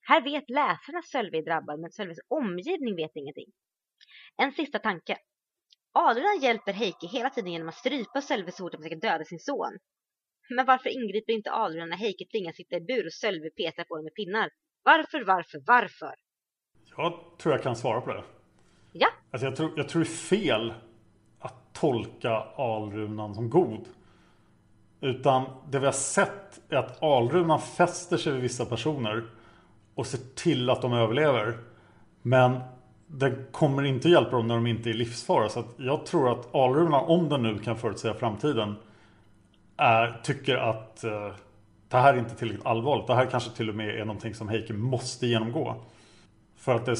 Här vet läsarna att Sölve är drabbad men Sölves omgivning vet ingenting. En sista tanke. Adrian hjälper Heike hela tiden genom att strypa Sölve så fort han försöker döda sin son. Men varför ingriper inte Adrian när Heike tvingas sitta i bur och Sölve petar på honom med pinnar? Varför, varför, varför? Jag tror jag kan svara på det. Ja. Alltså jag, tror, jag tror det är fel tolka Alrunan som god. Utan det vi har sett är att Alrunan fäster sig vid vissa personer och ser till att de överlever. Men det kommer inte hjälpa dem när de inte är i livsfara. Så jag tror att Alrunan, om den nu kan förutsäga framtiden, är, tycker att eh, det här är inte tillräckligt allvarligt. Det här kanske till och med är någonting som Heike måste genomgå. För att det,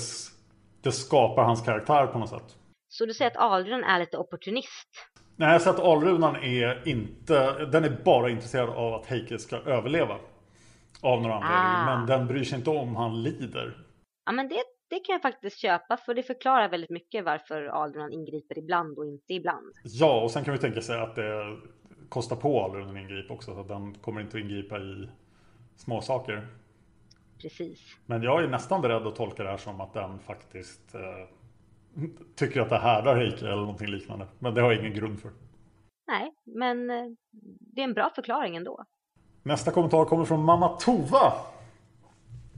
det skapar hans karaktär på något sätt. Så du säger att Alrunan är lite opportunist? Nej, jag säger att Alrunan är inte... Den är bara intresserad av att Heike ska överleva. Av några anledningar. Ah. Men den bryr sig inte om han lider. Ja, men det, det kan jag faktiskt köpa för det förklarar väldigt mycket varför Alrunan ingriper ibland och inte ibland. Ja, och sen kan vi tänka sig att det kostar på Alrunan att ingripa också. Så att den kommer inte att ingripa i småsaker. Precis. Men jag är nästan beredd att tolka det här som att den faktiskt eh, tycker att det härdar Heike eller någonting liknande. Men det har jag ingen grund för. Nej, men eh, det är en bra förklaring ändå. Nästa kommentar kommer från Mamma Tova.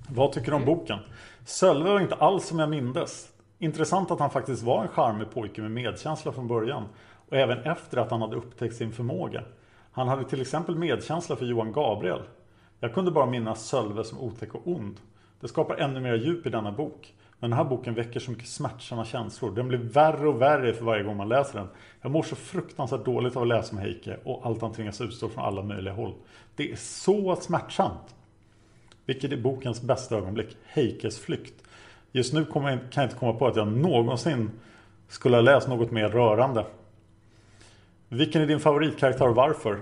Vad tycker du om boken? Sölve var inte alls som jag mindes. Intressant att han faktiskt var en charmig pojke med medkänsla från början. Och även efter att han hade upptäckt sin förmåga. Han hade till exempel medkänsla för Johan Gabriel. Jag kunde bara minnas Sölve som otäck och ond. Det skapar ännu mer djup i denna bok. Men den här boken väcker så mycket smärtsamma känslor. Den blir värre och värre för varje gång man läser den. Jag mår så fruktansvärt dåligt av att läsa om Heike och allt han tvingas utstå från alla möjliga håll. Det är så smärtsamt. Vilket är bokens bästa ögonblick? Heikes flykt. Just nu kan jag inte komma på att jag någonsin skulle ha läst något mer rörande. Vilken är din favoritkaraktär och varför?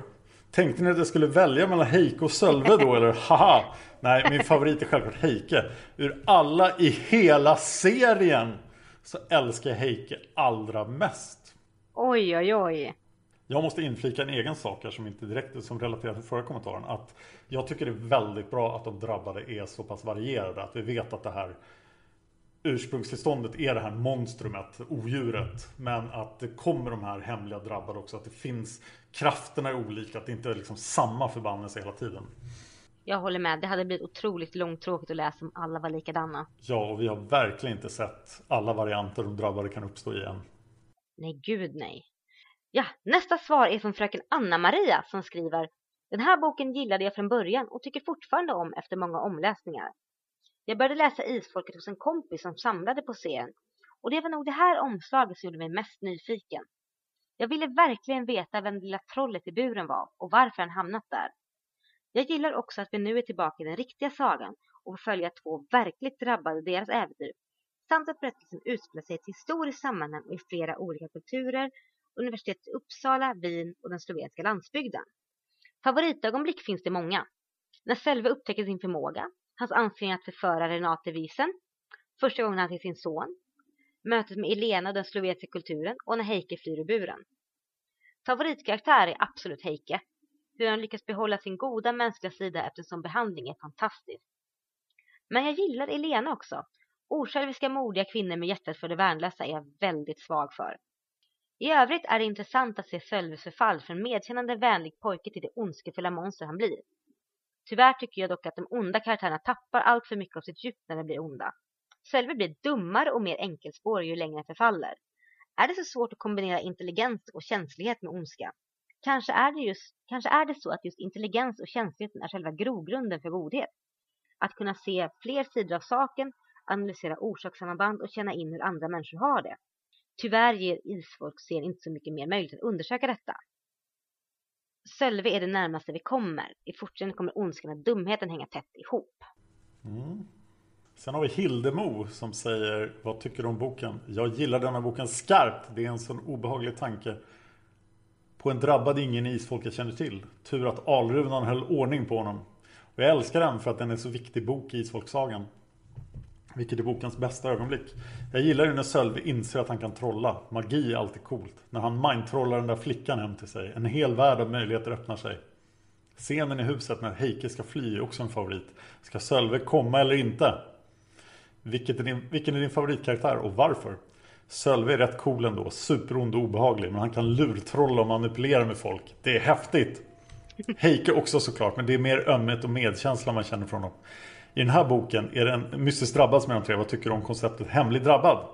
Tänkte ni att jag skulle välja mellan Heike och Sölve då eller haha? Nej, min favorit är självklart Heike. Ur alla i hela serien så älskar jag Heike allra mest. Oj, oj, oj. Jag måste inflika en egen sak här som inte direkt som relaterar till förra kommentaren. Att jag tycker det är väldigt bra att de drabbade är så pass varierade. Att vi vet att det här ursprungstillståndet är det här monstrumet, odjuret. Men att det kommer de här hemliga drabbade också. Att det finns krafterna är olika. Att det inte är liksom samma förbannelse hela tiden. Jag håller med. Det hade blivit otroligt långtråkigt att läsa om alla var likadana. Ja, och vi har verkligen inte sett alla varianter de drabbade kan uppstå i än. Nej, gud nej. Ja, nästa svar är från fröken Anna-Maria som skriver Den här boken gillade jag från början och tycker fortfarande om efter många omläsningar. Jag började läsa Isfolket hos en kompis som samlade på serien och det var nog det här omslaget som gjorde mig mest nyfiken. Jag ville verkligen veta vem det lilla trollet i buren var och varför han hamnat där. Jag gillar också att vi nu är tillbaka i den riktiga sagan och får följa två verkligt drabbade deras äventyr samt att berättelsen utspelar sig i ett historiskt sammanhang och i flera olika kulturer, universitetet i Uppsala, Wien och den slovenska landsbygden. Favoritögonblick finns det många. När Selve upptäcker sin förmåga, hans ansträngning att förföra Renate Wiesen, första gången han ser sin son, mötet med Elena och den slovenska kulturen och när Heike flyr ur buren. Favoritkaraktär är absolut Heike. Hur han lyckas behålla sin goda mänskliga sida eftersom behandling är fantastisk. Men jag gillar Elena också. Osjälviska modiga kvinnor med hjärtat för det värnlösa är jag väldigt svag för. I övrigt är det intressant att se Sölves förfall från medkännande vänlig pojke till det ondskefulla monster han blir. Tyvärr tycker jag dock att de onda karaktärerna tappar allt för mycket av sitt djup när de blir onda. Sölve blir dummare och mer enkelspårig ju längre han förfaller. Är det så svårt att kombinera intelligens och känslighet med ondska? Kanske är, det just, kanske är det så att just intelligens och känsligheten är själva grogrunden för godhet. Att kunna se fler sidor av saken, analysera orsakssamband och känna in hur andra människor har det. Tyvärr ger isfolkserien inte så mycket mer möjlighet att undersöka detta. Sölve är det närmaste vi kommer. I fortsättningen kommer ondskan och dumheten hänga tätt ihop. Mm. Sen har vi Hildemo som säger Vad tycker du om boken? Jag gillar denna boken skarpt. Det är en sån obehaglig tanke. På en drabbad ingen isfolk jag känner till. Tur att Alrunan höll ordning på honom. Och jag älskar den för att den är så viktig bok i isfolksagan. Vilket är bokens bästa ögonblick. Jag gillar ju när Sölve inser att han kan trolla. Magi är alltid coolt. När han mindtrollar den där flickan hem till sig. En hel värld av möjligheter öppnar sig. Scenen i huset när Heike ska fly är också en favorit. Ska Sölve komma eller inte? Vilket är din, vilken är din favoritkaraktär och varför? Sölve är rätt cool ändå. Superond och obehaglig. Men han kan lurtrolla och manipulera med folk. Det är häftigt. Heike också såklart. Men det är mer ömhet och medkänsla man känner från honom. I den här boken är det en mystiskt drabbad som är tre. Vad tycker du om konceptet hemlig drabbad?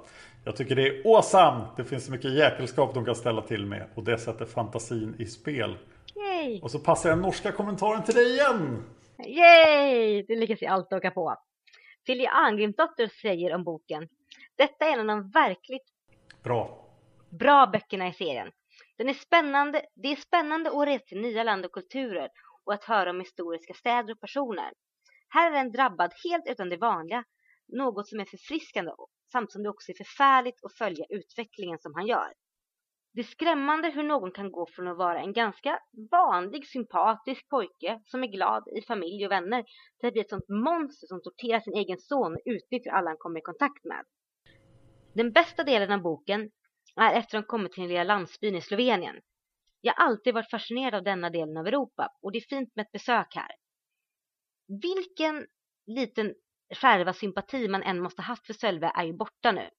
Jag tycker det är awesome! Det finns så mycket jäkelskap de kan ställa till med. Och det sätter fantasin i spel. Yay! Och så passar den norska kommentaren till dig igen! Yay! Det lyckas jag alltid åka på. Silja Angrimsdotter säger om boken. Detta är en av de verkligt Bra. bra böckerna i serien. Den är spännande, det är spännande att resa till nya land och kulturer och att höra om historiska städer och personer. Här är en drabbad helt utan det vanliga, något som är förfriskande samt som det också är förfärligt att följa utvecklingen som han gör. Det är skrämmande hur någon kan gå från att vara en ganska vanlig sympatisk pojke som är glad i familj och vänner till att bli ett sånt monster som torterar sin egen son och utnyttjar alla han kommer i kontakt med. Den bästa delen av boken är efter att de kommit till den lilla landsbyn i Slovenien. Jag har alltid varit fascinerad av denna delen av Europa och det är fint med ett besök här. Vilken liten skärva sympati man än måste haft för Sölve är ju borta nu.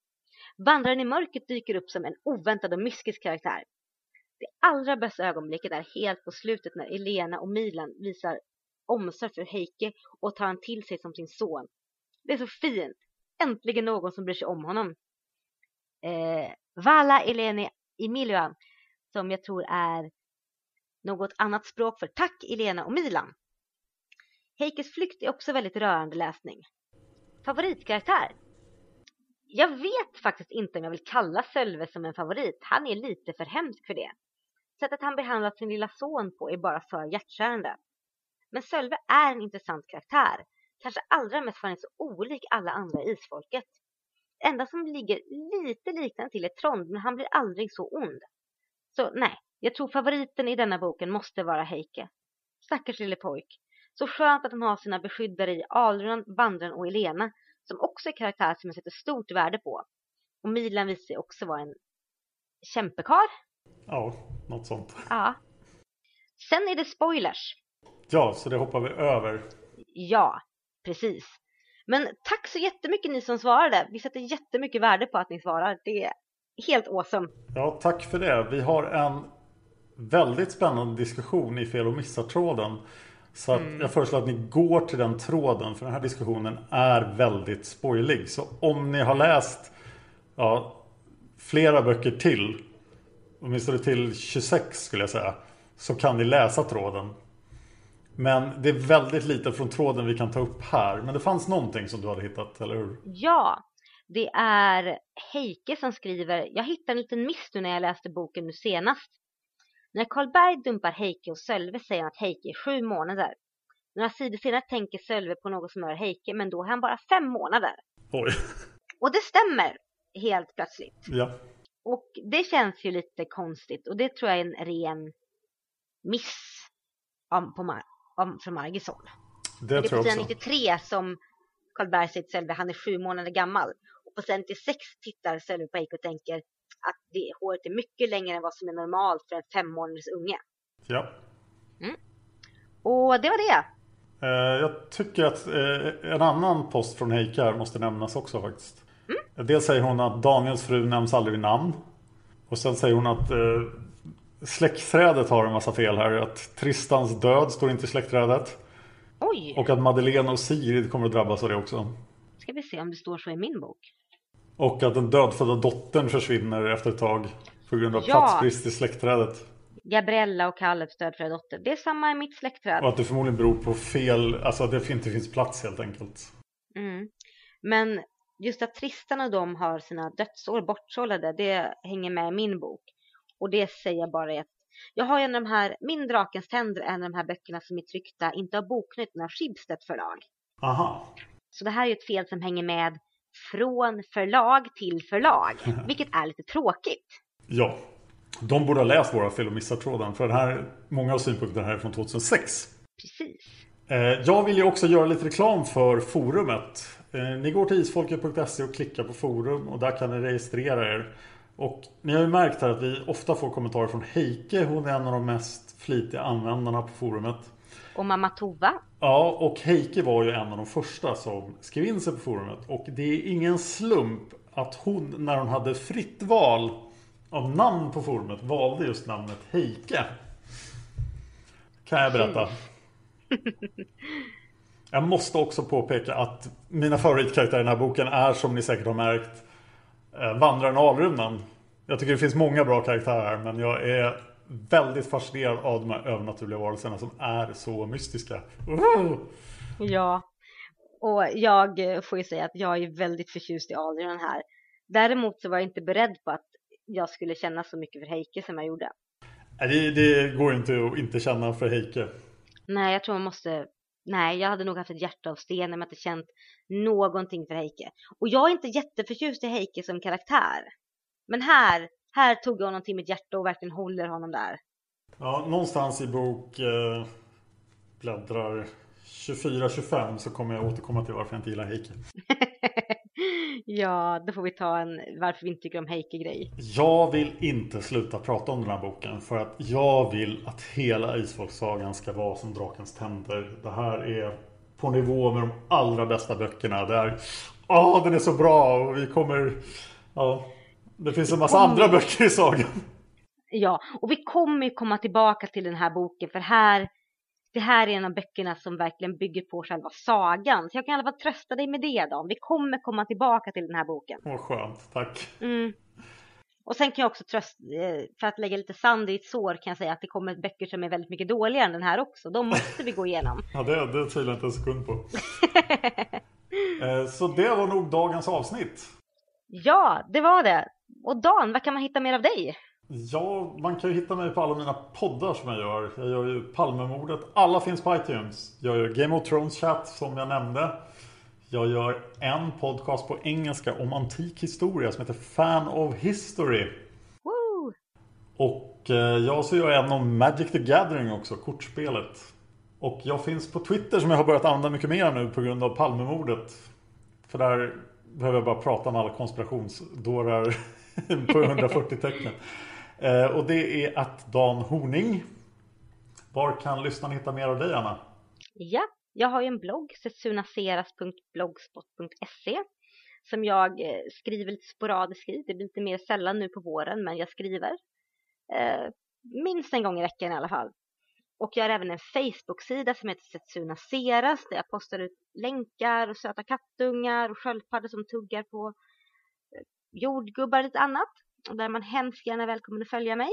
Vandraren i mörkret dyker upp som en oväntad och myskisk karaktär. Det allra bästa ögonblicket är helt på slutet när Elena och Milan visar omsorg för Heike och tar han till sig som sin son. Det är så fint. Äntligen någon som bryr sig om honom. Eh, Vala Eleni Emilian, som jag tror är något annat språk för tack Elena och Milan. Heikes flykt är också väldigt rörande läsning. Favoritkaraktär? Jag vet faktiskt inte om jag vill kalla Sölve som en favorit. Han är lite för hemsk för det. Sättet han behandlat sin lilla son på är bara för hjärtkärande. Men Sölve är en intressant karaktär. Kanske allra mest för han är så olik alla andra i isfolket. Det enda som ligger lite liknande till är Trond, men han blir aldrig så ond. Så nej, jag tror favoriten i denna boken måste vara Heike. Stackars lille pojk. Så skönt att han har sina beskyddare i Alrun, Vandren och Elena som också är karaktärer som jag sätter stort värde på. Och Milan visar sig också vara en kämpekar. Ja, något sånt. Ja. Sen är det spoilers. Ja, så det hoppar vi över. Ja, precis. Men tack så jättemycket ni som svarade. Vi sätter jättemycket värde på att ni svarar. Det är helt awesome. Ja, tack för det. Vi har en väldigt spännande diskussion i Fel och missar-tråden. Så Mm. jag föreslår att ni går till den tråden för den här diskussionen är väldigt spoilig. Så om ni har läst ja, flera böcker till, åtminstone till 26 skulle jag säga, så kan ni läsa tråden. Men det är väldigt lite från tråden vi kan ta upp här. Men det fanns någonting som du hade hittat, eller hur? Ja, det är Heike som skriver. Jag hittade en liten miss nu när jag läste boken nu senast. När Karlberg dumpar Heike och Sölve säger han att Heike är sju månader. Några sidor senare tänker Sölve på något som rör Heike, men då är han bara fem månader. Oj. Och det stämmer helt plötsligt. Ja. Och det känns ju lite konstigt och det tror jag är en ren miss om, på Mar- om, från Margits håll. Det Det är på sidan också. 93 som Karlberg säger till Sölve, han är sju månader gammal. Och på sidan 96 tittar Sölve på Eike och tänker att det, håret är mycket längre än vad som är normalt för en fem månaders unge. Ja. Och det var det. Eh, Jag tycker att eh, en annan post från Heike här måste nämnas också faktiskt. Dels säger hon att Daniels fru nämns aldrig vid namn. Och sen säger hon att eh, släktträdet har en massa fel här. Att Tristans död står inte i släktträdet. Oj! Och att Madeleine och Sigrid kommer att drabbas av det också. Ska vi se om det står så i min bok. Och att den dödfödda dottern försvinner efter ett tag. På grund av Ja. platsbrist i släktträdet. Gabriella och Kalles dödfödda dotter. Det är samma i mitt släktträd. Och att det förmodligen beror på fel, alltså att det inte finns plats helt enkelt. Mm. Men just att Tristan och de har sina dödsår bortsållade, det hänger med i min bok. Och det säger jag bara att jag har en av de här, min Drakens tänder är en av de här böckerna som är tryckta, inte av Boknytt, men av Schibsted förlag. Aha. Så det här är ju ett fel som hänger med från förlag till förlag, vilket är lite tråkigt. Ja. De borde ha läst våra fel och missat tråden. För den här, många av synpunkterna här är från 2006. Precis. Eh, Jag vill ju också göra lite reklam för forumet. Eh, Ni går till isfolket.se och klickar på forum och där kan ni registrera er. Och ni har ju märkt här att vi ofta får kommentarer från Heike. Hon är en av de mest flitiga användarna på forumet. Och mamma Tova, Ja, och Heike var ju en av de första som skrev in sig på forumet. Och det är ingen slump att hon, när hon hade fritt val av namn på forumet, valde just namnet Heike. Kan jag berätta. Jag måste också påpeka att mina favoritkaraktärer i den här boken är som ni säkert har märkt eh, Vandraren och Alrundan. Jag tycker det finns många bra karaktärer men jag är väldigt fascinerad av de här övernaturliga varelserna som är så mystiska. Uh! Ja, och jag får ju säga att jag är väldigt förtjust i Adrian här. Däremot så var jag inte beredd på att jag skulle känna så mycket för Heike som jag gjorde. Det, det går inte att inte känna för Heike. Nej, jag tror man måste... Nej, jag hade nog haft ett hjärta av sten om jag inte känt någonting för Heike. Och jag är inte jätteförtjust i Heike som karaktär. Men här, här tog jag honom till mitt hjärta och verkligen håller honom där. Ja, någonstans i bok eh, bläddrar 24-25 så kommer jag återkomma till varför jag inte gillar Heike. ja, då får vi ta en varför vi inte tycker om Heike-grej. Jag vill inte sluta prata om den här boken för att jag vill att hela Isfolksagan ska vara som Drakens tänder. Det här är på nivå med de allra bästa böckerna. Det är, åh, den är så bra och vi kommer... Ja, det finns en massa andra böcker i sagan. Ja, och vi kommer ju komma tillbaka till den här boken för här, det här är en av böckerna som verkligen bygger på själva sagan. Så jag kan i alla fall trösta dig med det då. Vi kommer komma tillbaka till den här boken. Åh, skönt. Tack. Mm. Och sen kan jag också trösta, eh, för att lägga lite sand i ett sår kan jag säga att det kommer böcker som är väldigt mycket dåligare än den här också. De måste vi gå igenom. Ja, det, det tvivlar jag inte en sekund på. Eh, Så det var nog dagens avsnitt. ja, det var det. Och Dan, vad kan man hitta mer av dig? Ja, man kan ju hitta mig på alla mina poddar som jag gör. Jag gör ju Palmemordet. Alla finns på iTunes. Jag gör Game of Thrones chat som jag nämnde. Jag gör en podcast på engelska om antik historia som heter Fan of History. Woo! Och eh, jag så gör en om Magic the Gathering också, kortspelet. Och jag finns på Twitter som jag har börjat använda mycket mer nu på grund av Palmemordet. För där behöver jag bara prata med alla konspirationsdårar på 140 tecken. Eh, och det är att Dan Horning. Var kan lyssnarna hitta mer av dig Anna? Ja, jag har ju en blogg, setsunaseras.blogspot.se som jag eh, skriver lite sporadiskt i. Det blir lite mer sällan nu på våren, men jag skriver. Eh, minst en gång i veckan i alla fall. Och jag har även en Facebook-sida som heter Setsuna Seras där jag postar ut länkar och söta kattungar och sköldpaddor som tuggar på jordgubbar och lite annat. Och där är man hemskt gärna välkommen att följa mig.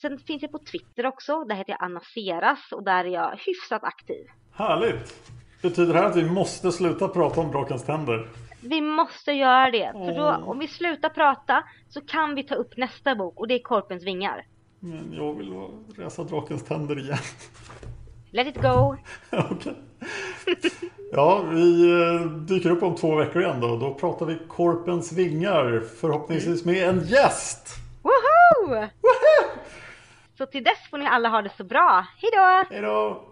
Sen finns jag på Twitter också. Där heter jag Anna Seras och där är jag hyfsat aktiv. Härligt! Betyder det här att vi måste sluta prata om Drakens tänder? Vi måste göra det. För då, om vi slutar prata så kan vi ta upp nästa bok och det är Korpens vingar. Men jag vill resa Drakens tänder igen. Let it go. Okej. Ja, vi eh, dyker upp om två veckor igen då. Då pratar vi Korpens vingar. Förhoppningsvis med en gäst. Woho! Så till dess får ni alla ha det så bra. Hej då! Hej då!